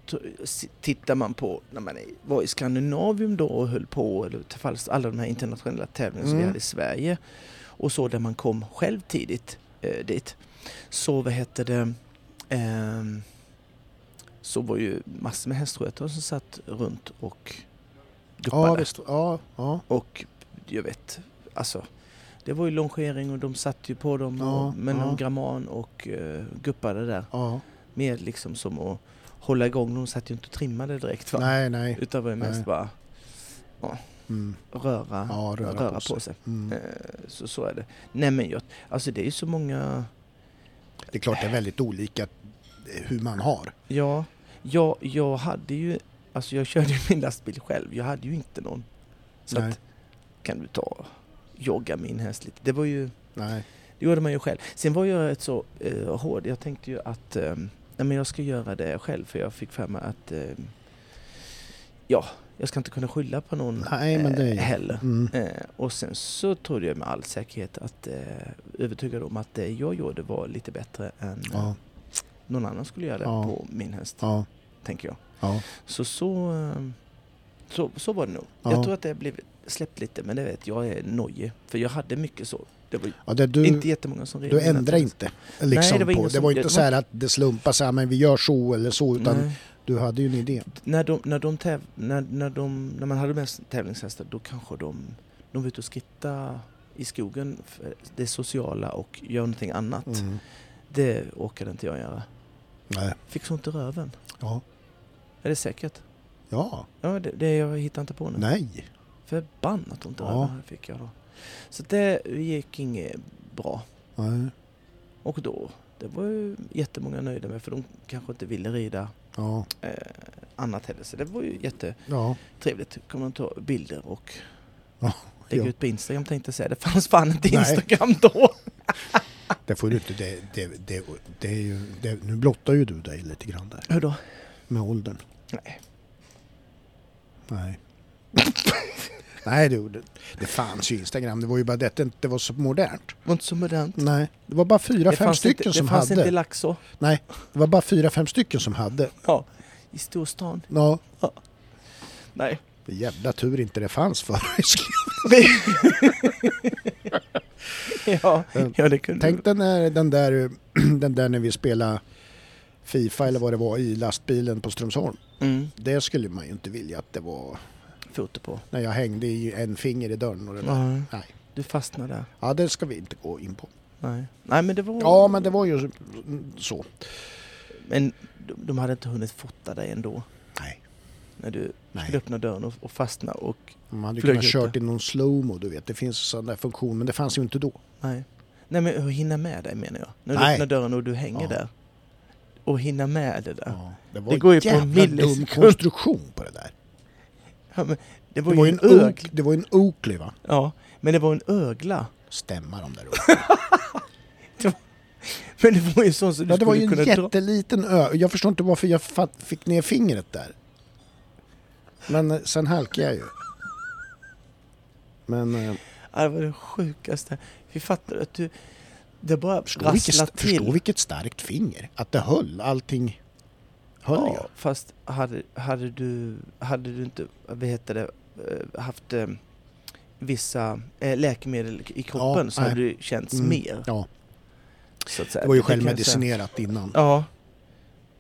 tittar man på när man var i Skandinavium då och höll på, eller alla de här internationella tävlingarna som vi Mm. hade i Sverige och så där man kom själv tidigt eh, dit. Så vad hette det, ehm, så var ju massor med hästskötare som satt runt och guppade. Ja, visst. Ja, ja. Och jag vet, alltså det var ju longering och de satt ju på dem Ja, och, med ja. någon gramman och uh, guppade där. ja. Mer liksom som att hålla igång. De satt ju inte och trimmade direkt va? Nej, nej. Utan var ju mest Nej. bara Mm. röra, Ja, röra, på, sig. Mm. Eh, Så, så är det. Nej men jag, alltså det är ju så många, Det är klart det är väldigt olika hur man har. ja, jag, jag hade ju, alltså jag körde min lastbil själv. Jag hade ju inte någon. Så att, kan du ta, jogga min häst lite. Det var ju, Nej. det gjorde man ju själv. Sen var jag rätt så eh, hård. Jag tänkte ju att eh, nej, men jag ska göra det själv för jag fick för mig att eh, ja, jag ska inte kunna skylla på någon Nej, men det heller. Mm. Och sen så trodde jag med all säkerhet att eh, övertygad om att det jag gjorde var lite bättre än Ja, någon annan skulle göra det Ja. på min häst, ja, tänker jag. ja. Så så, eh, så, så var det nog. Ja. Jag tror att det blivit släppt lite, men det vet jag är nojig. För jag hade mycket så. Det var det du, inte jättemånga som red du hästar. inte. Liksom det var på. det var inte det så att det slumpar sig, men vi gör så eller så, utan Nej. du hade ju en idé. när, de, när, de täv, när, när, de, när man hade mest tävlingshästar då kanske de, de var ute och skritta i skogen, för det sociala och gör någonting annat. Mm. Det orkade inte jag göra. Nej. Fick så ont i röven. Ja. Är det säkert? Ja. Ja, det, det jag hittar inte på nu. Nej. Förbannat ont i Ja. röven fick jag då. Så det gick inget bra. Nej. Och då, det var ju jättemånga nöjda med för de kanske inte ville rida Ja. eh, annat heller. Så det var ju jätte Ja. Kommer man ta bilder och Ja, lägga ut på Instagram tänkte jag säga. Det fanns fan inte Nej. Instagram då. Det får du inte. Det, det, det, det är ju, det, nu blottar ju du dig lite grann där Hur då? med åldern. Nej. Nej. Nej du, det, det fanns ju Instagram. Det var ju bara det att det inte var så modernt. Det var inte så modernt. Nej, det var bara fyra, det fem stycken inte, som det fanns hade. inte Laxå. Nej, det var bara fyra, fem stycken som hade. Ja, i storstan. Ja, Nej. Det är jävla tur inte det fanns för ja, ja, det kunde Tänk den där, den där, den där när vi spelade Fifa eller vad det var i lastbilen på Strömsholm. Mm, Det skulle man ju inte vilja att det var foto på. när jag hängde i en finger i dörren och det där. Nej. Nej. Du fastnade där. Ja, det ska vi inte gå in på. Nej. Nej, men det var... Ja, men det var ju så. Men de, de hade inte hunnit fota dig ändå. När du Nej. skulle öppna dörren och, och fastna och... Man hade kunnat kört i någon slowmo, du vet. Det finns sån där funktion, men det fanns ju inte då. Nej. Nej, men att hinna med dig menar jag. När du Nej. öppnar dörren och du hänger Ja. där. Och hinna med det där. Ja, det var Det går ju på en dum konstruktion på det där. Ja, men det var Det var ju en. Oak, det var en Oakley va? Ja, men det var en ögla. Stämma de där uppe. Men det var ju sån som du Ja, det var ju en kunna dra. jätteliten ö. Jag förstår inte varför jag fick ner fingret där. Men eh, sen halkade jag ju. Men eh, Ja, det var det sjukaste. Vi fattade att du... Det bara förstå, vilket, st- förstå till. vilket starkt finger. Att det höll allting. höll ja, ju. fast hade, hade, du, hade du inte, vad heter det, eh, haft eh, vissa eh, läkemedel i kroppen Ja, så nej. hade det känts Mm, mer. Ja, Så att säga. det var ju jag självmedicinerat innan. Ja.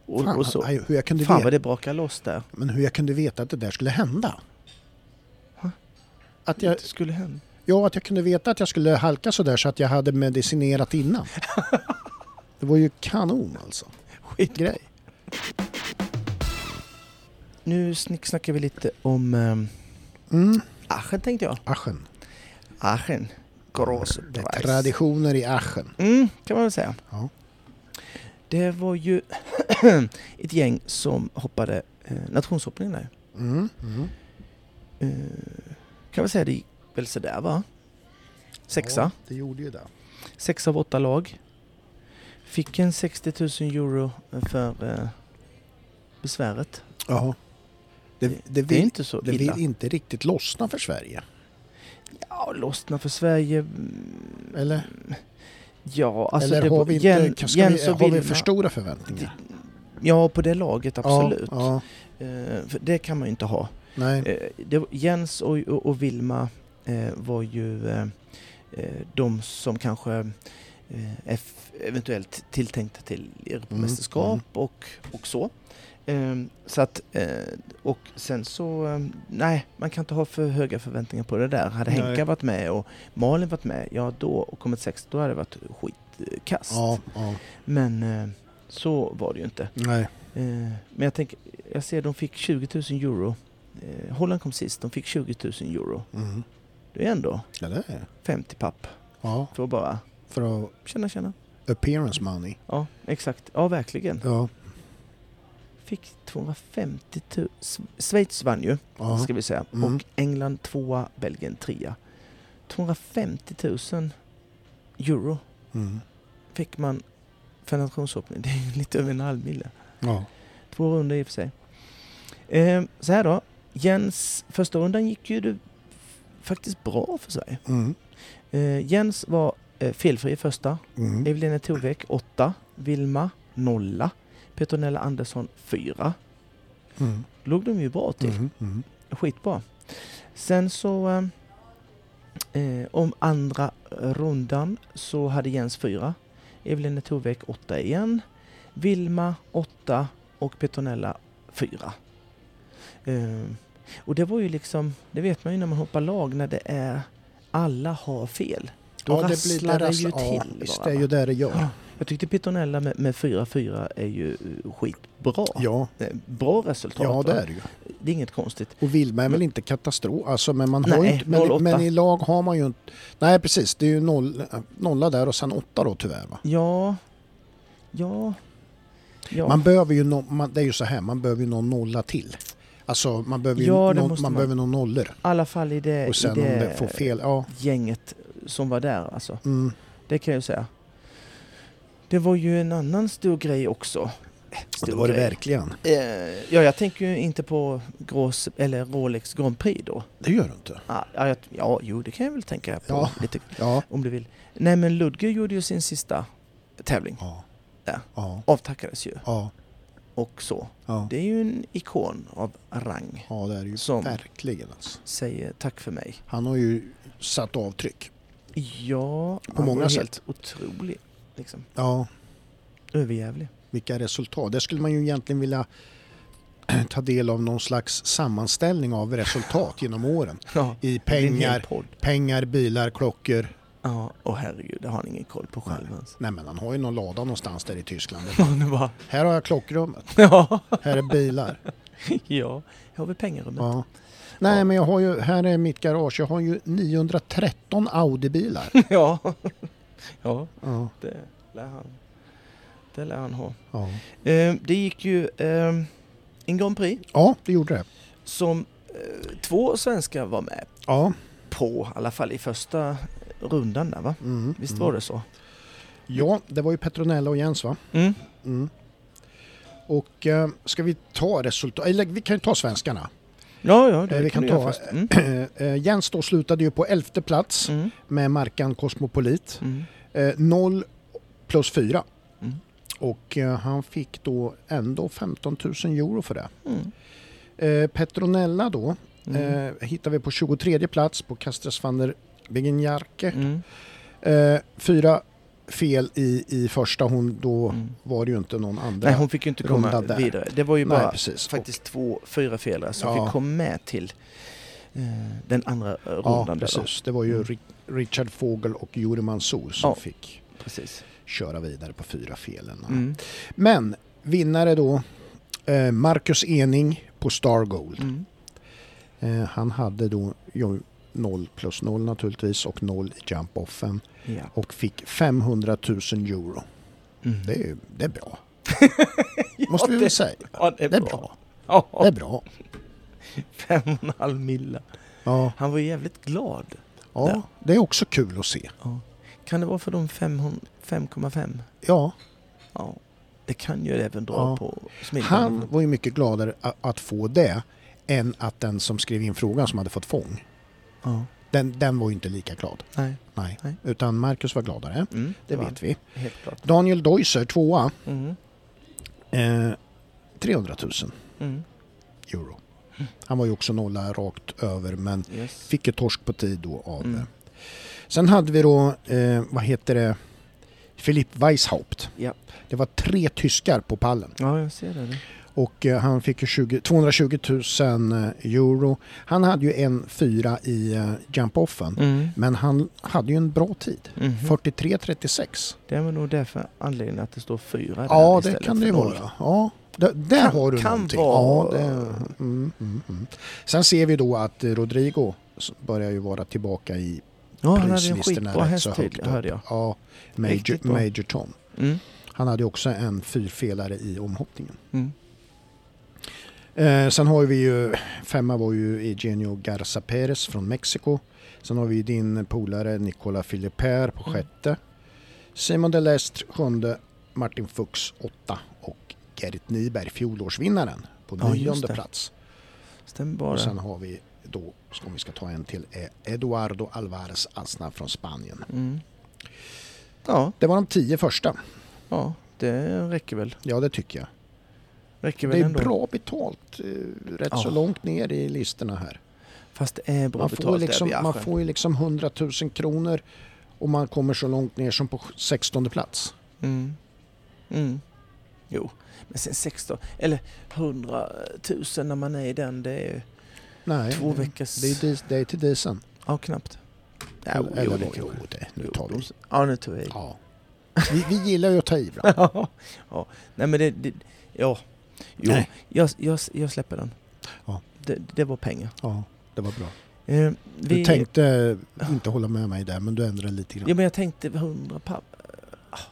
Och, Fan, och så. aj, hur jag kunde Fan veta, vad det brakar loss där. men hur jag kunde veta att det där skulle hända. Ha? Att jag, Det skulle hända. ja, att jag kunde veta att jag skulle halka så där så att jag hade medicinerat innan. Det var ju kanon alltså. Skit. Grej. Nu snicksnackar vi lite om um, Mm, Aachen tänkte jag. Aschen. Aachen. Är Preis. traditioner i Aschen. Mm, kan man väl säga. Ja. Det var ju ett gäng som hoppade eh, nationshoppning där. Mm, mm. Eh, kan man säga det gick väl sådär va? Sexa. Ja, det gjorde ju det. Sex av åtta lag. Fick en 60 000 euro för eh, besväret. Jaha. Det, det, Det är vill, inte så det illa. vill inte riktigt lossna för Sverige. Ja, lossna för Sverige. mm, Eller, Ja, alltså eller det, har vi, inte, Jen- ska vi, och har vi för stora förväntningar? Ja, på det laget absolut. Ja, Eh, för det kan man ju inte ha. nej. Eh, Jens och, och, och Vilma eh, var ju de som kanske eventuellt tilltänkta till Europamästerskap Mm, och, och så. Eh, så att, eh, och sen så, eh, nej, man kan inte ha för höga förväntningar på det där. Hade Nej. Henka varit med och Malin varit med, ja då, och kommit sex, då hade det varit skitkast. Ja, ja, Men eh, så var det ju inte. nej. Eh, men jag tänker, jag ser de fick 20 000 euro. Holland kom sist, de fick 20 000 euro. Mm. Det är ändå Ja, det är 50 papp Ja, för att bara för att känna, känna. appearance money. Ja, exakt. Ja, verkligen. Ja, Fick 250 000. S- Schweiz vann ju, ja. ska vi säga. Mm. Och England tvåa, Belgien trea. 250 000 euro Mm. fick man för nationshoppning. Det är lite över en halv mille. ja. Två runder i och för sig. Eh, så här då. Jens, första rundan gick ju det faktiskt bra för Sverige. Mm. Eh, Jens var eh, felfri i första. Mm. Evelina Tovek 8. Vilma nolla. Petronella Andersson 4. Mm. Låg de ju bra till. Mm. Mm. Skitbra. Sen så eh, eh, om andra rundan så hade Jens 4. Evelina Tovek 8 igen. Vilma 8 och Petronella 4. Eh, och det var ju liksom, det vet man ju när man hoppar lag när det är alla har fel. Då Ja, det blir rasslar det, rassla- ju ja, till bara, det är ju det det gör. Ja. Jag tyckte Petronella med, med 4-4 är ju eh, skitbra. Ja, Eh, Bra resultat. ja det är det ju. det är inget konstigt. Och Vilma är väl inte katastrof, alltså, men man har Nej, ju inte, men, 08. men i lag har man ju inte... Nej precis, det är ju noll, nolla där och sen åtta då tyvärr va? Ja, ja, ja. Man behöver ju no, man, det är ju så här, man behöver ju någon nolla till. Alltså man behöver ju Ja, någon, man, man. behöver någon nollor. I alla fall i det, Och sen i det det får fel, ja. gänget som var där alltså. Mm, Det kan jag ju säga. Det var ju en annan stor grej också. Stor det var det grej. verkligen. Eh, ja, jag tänker ju inte på Grås, eller Rolex Grand Prix då. Det gör du inte. Ah, ja, jag, ja, jo det kan jag väl tänka på Ja. lite Ja. om du vill. Nej men Ludger gjorde ju sin sista tävling. Ja. Ja. Ja. Avtackades ju Ja. och så. Ja. Det är ju en ikon av rang. Ja, det är ju Som- verkligen. Alltså. Säger tack för mig. Han har ju satt avtryck. Ja, På många sätt. helt otrolig. Liksom. Ja, Överjävlig. vilka resultat. Det skulle man ju egentligen vilja ta del av någon slags sammanställning av resultat genom åren. Ja, I pengar, pengar, bilar, klockor. Ja, och herregud, det har han ingen koll på själv ens. Nej men han har ju någon lada någonstans där i Tyskland. Ja, var... Här har jag klockrummet. Ja, Här är bilar. ja. Här har vi pengarummet. Ja. Nej men jag har ju, här är mitt garage. Jag har ju 913 Audi-bilar. Ja. Ja, Ja. det lär han, det lär han ha. Ja. Eh, det gick ju eh, en Grand Prix ja, det gjorde det. som eh, två svenskar var med Ja. på, i alla fall i första rundan där va? Mm. Visst mm. var det så? Ja, det var ju Petronella och Jens va? Mm. Mm. Och eh, ska vi ta resultat, eller vi kan ju ta svenskarna. Ja, ja, det eh, vi kan ta. Mm. Eh, Jens då slutade ju på elfte plats mm. med markan Cosmopolit. Mm. Eh, 0 plus 4. Och han fick då ändå 15 000 euro för det. Petronella då hittar vi på 23 plats på Castres van der Beginjarke. 4 fel i, i första, hon, då Mm. var det ju inte någon andra. Nej, hon fick ju inte komma vidare. Det var ju Nej, bara precis. faktiskt två, fyra fel som Ja. fick komma med till eh, den andra eh, Ja, rundan. där då. precis. Det var ju Mm. Ri- Richard Fogel och Juri Mansour som Ja. fick precis. köra vidare på fyra felen. Mm. Men vinnare då, eh, Marcus Ening på Star Gold. Mm. Eh, han hade då 0 plus 0 naturligtvis och 0 i jump-offen Ja. och fick 500 000 euro. Mm. Det är, det är bra. Ja, Måste vi väl säga. Ja, det är Det är bra. bra. Ja, Det är bra. fem och en halv milla. Ja, Han var jävligt glad. ja, det är också kul att se. Ja. Kan det vara för de 500 5,5? Ja, Ja. Det kan ju även dra Ja. på smiljan. han var ju mycket gladare att få det än att den som skrev in frågan som hade fått fång. Ja. Den, den var ju inte lika glad. Nej. Nej. Nej. Utan Marcus var gladare. Mm. Det vet vi. Helt klart. Daniel Deuser, tvåa. Mm. Eh, 300 000 Mm. euro. Han var ju också nolla rakt över men Yes. fick ju torsk på tid då av... Mm. eh. Sen hade vi då, eh, vad heter det, Philipp Weishaupt. Ja. Det var tre tyskar på pallen ja, jag ser det. Och eh, han fick ju 20, 220 000 euro. Han hade ju en fyra i eh, jump-offen Mm. men han hade ju en bra tid. Mhm. 43-36. Det var nog därför anledningen att det står fyra där Ja, det kan det ju vara. Ja, där, där Kan- har du kan någonting. vara- Ja, det, mm, mm, mm. Sen ser vi då att eh, Rodrigo börjar ju vara tillbaka i Ja, han hade en skitbra rätt häst så till, högt upp. hörde jag. Ja, Major. Major Tom. Mm. Han hade också en fyrfelare i omhoppningen. Mm. Eh, sen har vi ju, femma var ju Eugenio Garza Perez från Mexiko. Sen har vi din polare Nicola Philipper på Mm. sjätte. Simon Delestre sjunde, Martin Fuchs åtta och Gerrit Nyberg fjolårsvinnaren på Ja, nionde plats. Stämmer bara. Och sen har vi då, om vi ska ta en till, är Eduardo Alvarez Asna från Spanien. Mm. Ja, Det var de tio första. ja, det räcker väl. Ja, det tycker jag. Räcker Det väl är ändå. bra betalt, eh, rätt Ja. så långt ner i listorna här. Fast det är bra Man får, betalt liksom, där vid man får ju liksom 100 000 kronor och man kommer så långt ner som på 16 plats. Mm. Mm. Jo, men sen 16, eller 100 000 när man är i den, det är Nej, två det- veckors... Det är, det är till disen. Ja, knappt. Ja, eller, jo, eller det jo, det, nu tar vi. Ja, nu tar vi. Ja. Vi, vi gillar ju att ta i ibland. ja. Nej men det, det ja. Jo, Nej. jag, jag, jag släpper den. Ja. Det, det var pengar. Ja, det var bra. Eh, Du vi, tänkte inte hålla med mig där, men du ändrade lite grann. Ja men jag tänkte 100 papp.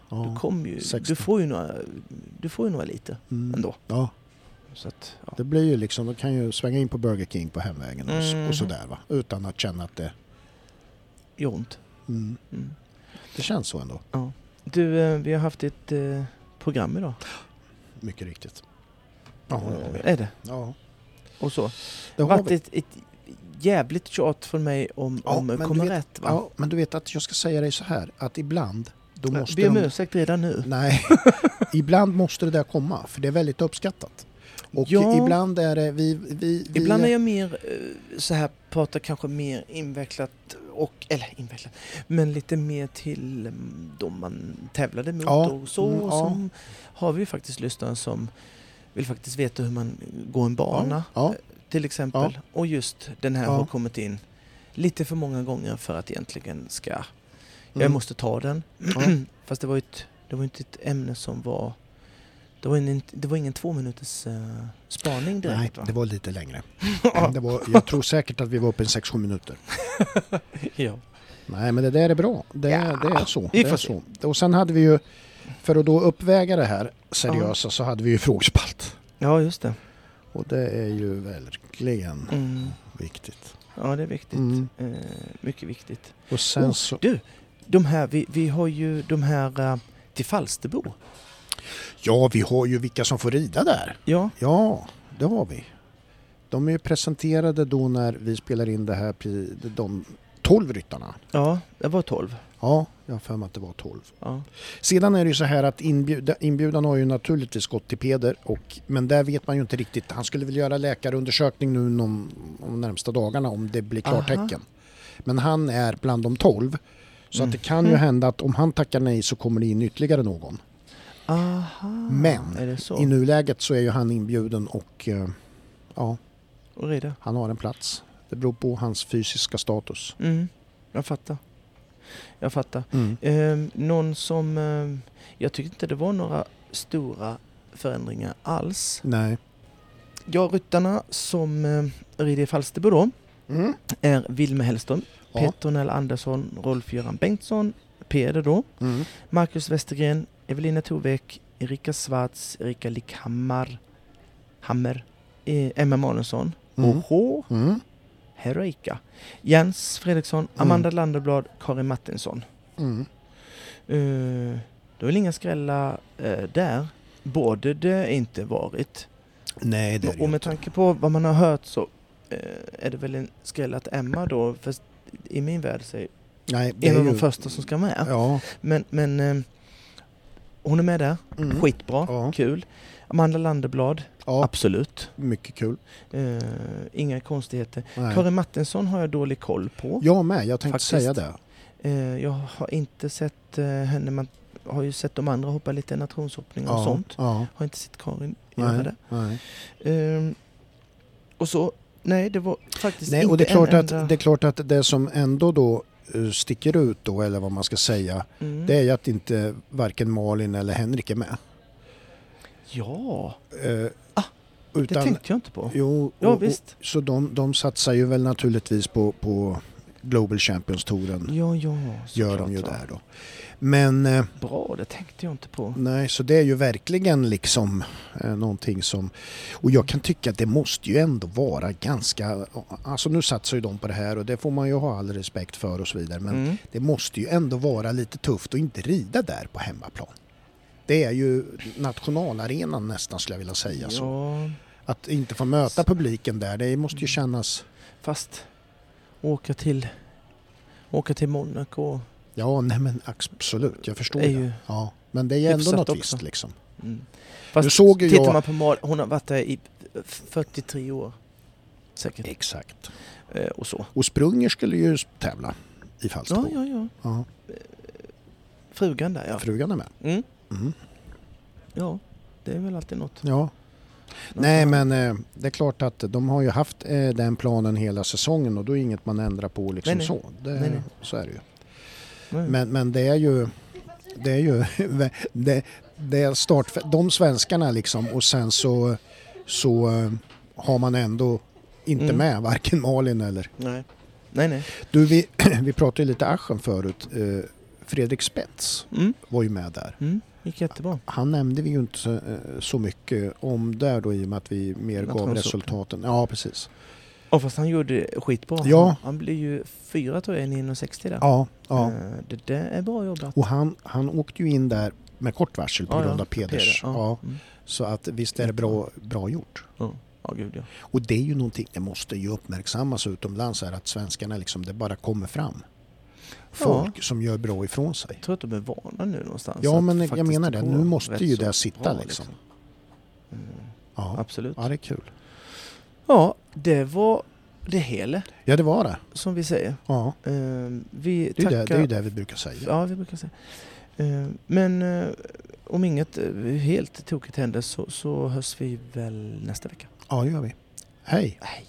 Du Ja, kom ju, 60. du får ju några, du får ju några lite mm. ändå. Ja, Så att, ja. det blir ju liksom, de kan ju svänga in på Burger King på hemvägen och, Mhm. och sådär va. Utan att känna att det... Gör ont. Mm, Mm. det känns så ändå. Du, eh, vi har haft ett eh, program idag. Mycket riktigt. Ja, det har vi. Är det? Ja, Och så. det har varit ett, ett jävligt tjat från mig om, Ja, om rätt va? Ja, men du vet att jag ska säga dig så här att ibland då måste ber om ursäkt redan nu. Nej, ibland måste det där komma för det är väldigt uppskattat. Och Ja. ibland är det vi... vi, vi Ibland är jag mer eh, så här, pratar kanske mer invecklat och, eller invecklat, men lite mer till mm, de man tävlade mot Ja, och så. mm, ja. Som har vi faktiskt lyssnare som vill faktiskt veta hur man går en bana Ja, till exempel. Och just den här Ja. har kommit in lite för många gånger för att egentligen ska, jag mm. måste ta den. Ja. Fast det var ju det var inte ett ämne som var, det var, en, det var ingen två minuters uh, spaning direkt Nej, va? det var lite längre. Det var, jag tror säkert att vi var uppe i 6-7 minuter. ja. Nej, men det där är bra. Det, Ja, det är så. Det är så. Och sen hade vi ju, för att då uppväga det här seriösa, så hade vi ju frågespalt. ja, just det. Och det är ju verkligen Mm. viktigt. Ja, det är viktigt. Mm. Eh, mycket viktigt. Och sen Oh, så... Du, de här, vi, vi har ju de här uh, till Falsterbo. Ja, vi har ju vilka som får rida där. Ja, Ja, det har vi. De är ju presenterade då när vi spelar in det här, de 12 ryttarna. Ja, det var 12. Ja, jag har för mig att det var 12. Ja. Sedan är det ju så här att inbjuda, inbjudan har ju naturligtvis gått till Peder och, men där vet man ju inte riktigt. Han skulle väl göra läkarundersökning nu de, de närmsta dagarna om det blir klartecken. Men han är bland de 12. Så Mm. att det kan ju Mm. hända att om han tackar nej så kommer det in ytterligare någon. Aha, Men? I nuläget så är ju han inbjuden och eh, ja, Och han har en plats. Det beror på hans fysiska status. Mm, jag fattar. Jag fattar. Mm. Eh, någon som... Eh, jag tyckte inte det var några stora förändringar alls. Nej. Ja, ryttarna som eh, rider i Falsterbo då Mm. är Wilmer Hellström, Ja. Peter Nell Andersson, Rolf-Göran Bengtsson, Peder då, Mm. Marcus Westergren, Evelina Tovek, Erika Schwarz, Erika Lickhammar, Hammer, eh, Emma Magnusson, Mm. och H. Mm. Heroica, Jens Fredriksson, Amanda Landerblad, Karin Martinsson. Mm. Uh, det är väl inga skrällar eh, där. Borde det inte varit. Nej, det är det Och med inte. tanke på vad man har hört så eh, är det väl en skräll att Emma då, för i min värld, så är Nej, en av de ju... första som ska med. Ja. Men, men hon är med där. Mm. Skitbra, Ja. kul. Amanda Landerblad, Ja, absolut. mycket kul. Eh, inga konstigheter. Nej. Karin Martinsson har jag dålig koll på. Jag med, jag tänkte Faktiskt. säga det. Eh, jag har inte sett eh, henne, man har ju sett de andra hoppa lite nationshoppning och Ja, sånt. Ja. Har inte sett Karin göra det. nej. Ehm, och så, nej det var faktiskt nej, inte och det är, klart en att, enda... det är klart att det som ändå då sticker ut då, eller vad man ska säga, Mm. det är ju att inte varken Malin eller Henrik är med. Ja, Eh, Ah, det utan, tänkte jag inte på. Jo, Ja, och, och, visst. så de, de satsar ju väl naturligtvis på, på Global Champions-touren. Ja, ja, Gör de ju va. där då. Men eh, Bra, det tänkte jag inte på. nej, så det är ju verkligen liksom eh, någonting som... Och jag kan tycka att det måste ju ändå vara ganska... Alltså nu satsar ju de på det här och det får man ju ha all respekt för och så vidare. Men Mm. det måste ju ändå vara lite tufft att inte rida där på hemmaplan. Det är ju nationalarenan nästan skulle jag vilja säga så. Ja, Att inte få möta publiken där, det måste ju kännas... fast åka till, åka till Monaco Ja, nej men absolut, jag förstår det. Ja, men det är ju ändå något också. visst liksom. Mm. Fast Nu såg ju tittar jag- man på Mal, hon har varit där i 43 år. Säkert. Exakt. Eh, och så. Och Sprunger skulle ju tävla i Ja, Falsterbo. ja, ja. Ja. Frugan där ja. Frugan är med. Mm. Mm. Ja, det är väl alltid något. Ja. Nej men eh, det är klart att de har ju haft eh, den planen hela säsongen och då är inget man ändrar på liksom Nej, nej. så. Det, Nej. Så är det ju. Men, men det är ju... Det är ju... Det, det är start, de svenskarna liksom och sen så, så eh, har man ändå inte Mm. med varken Malin eller... Nej. Nej, nej. Du, vi, vi pratade ju lite Aschen förut. Fredrik Spets Mm. var ju med där. Mm. Gick jättebra. Han nämnde vi ju inte så, eh, så mycket om där då i och med att vi mer gav resultaten. Ja, precis. Ja, fast han gjorde skitbra. Ja. Han, han blev ju fyra tror jag, i 960 där. Ja, ja. Eh, Det där är bra jobbat. Och han, han åkte ju in där med kort varsel på Ja, grund ja, av Peders. Peder, Ja. Mm. Så att visst är det bra, bra gjort. Ja, gud ja. Och det är ju någonting, det måste ju uppmärksammas utomlands här att svenskarna liksom, det bara kommer fram. Folk som gör bra ifrån sig. Jag tror att de är vana nu någonstans. Ja men jag menar det, nu måste ju det sitta bra, liksom. Mm. Ja. Absolut. ja, det är kul. Ja, det var det hela, Ja det var det. som vi säger. Ja, Eh, Vi det är tackar... det, det, är ju det vi brukar säga. Ja, vi brukar säga. Eh, Men eh, om inget eh, helt tokigt händer så, så hörs vi väl nästa vecka. Ja, det gör vi. Hej! Hej!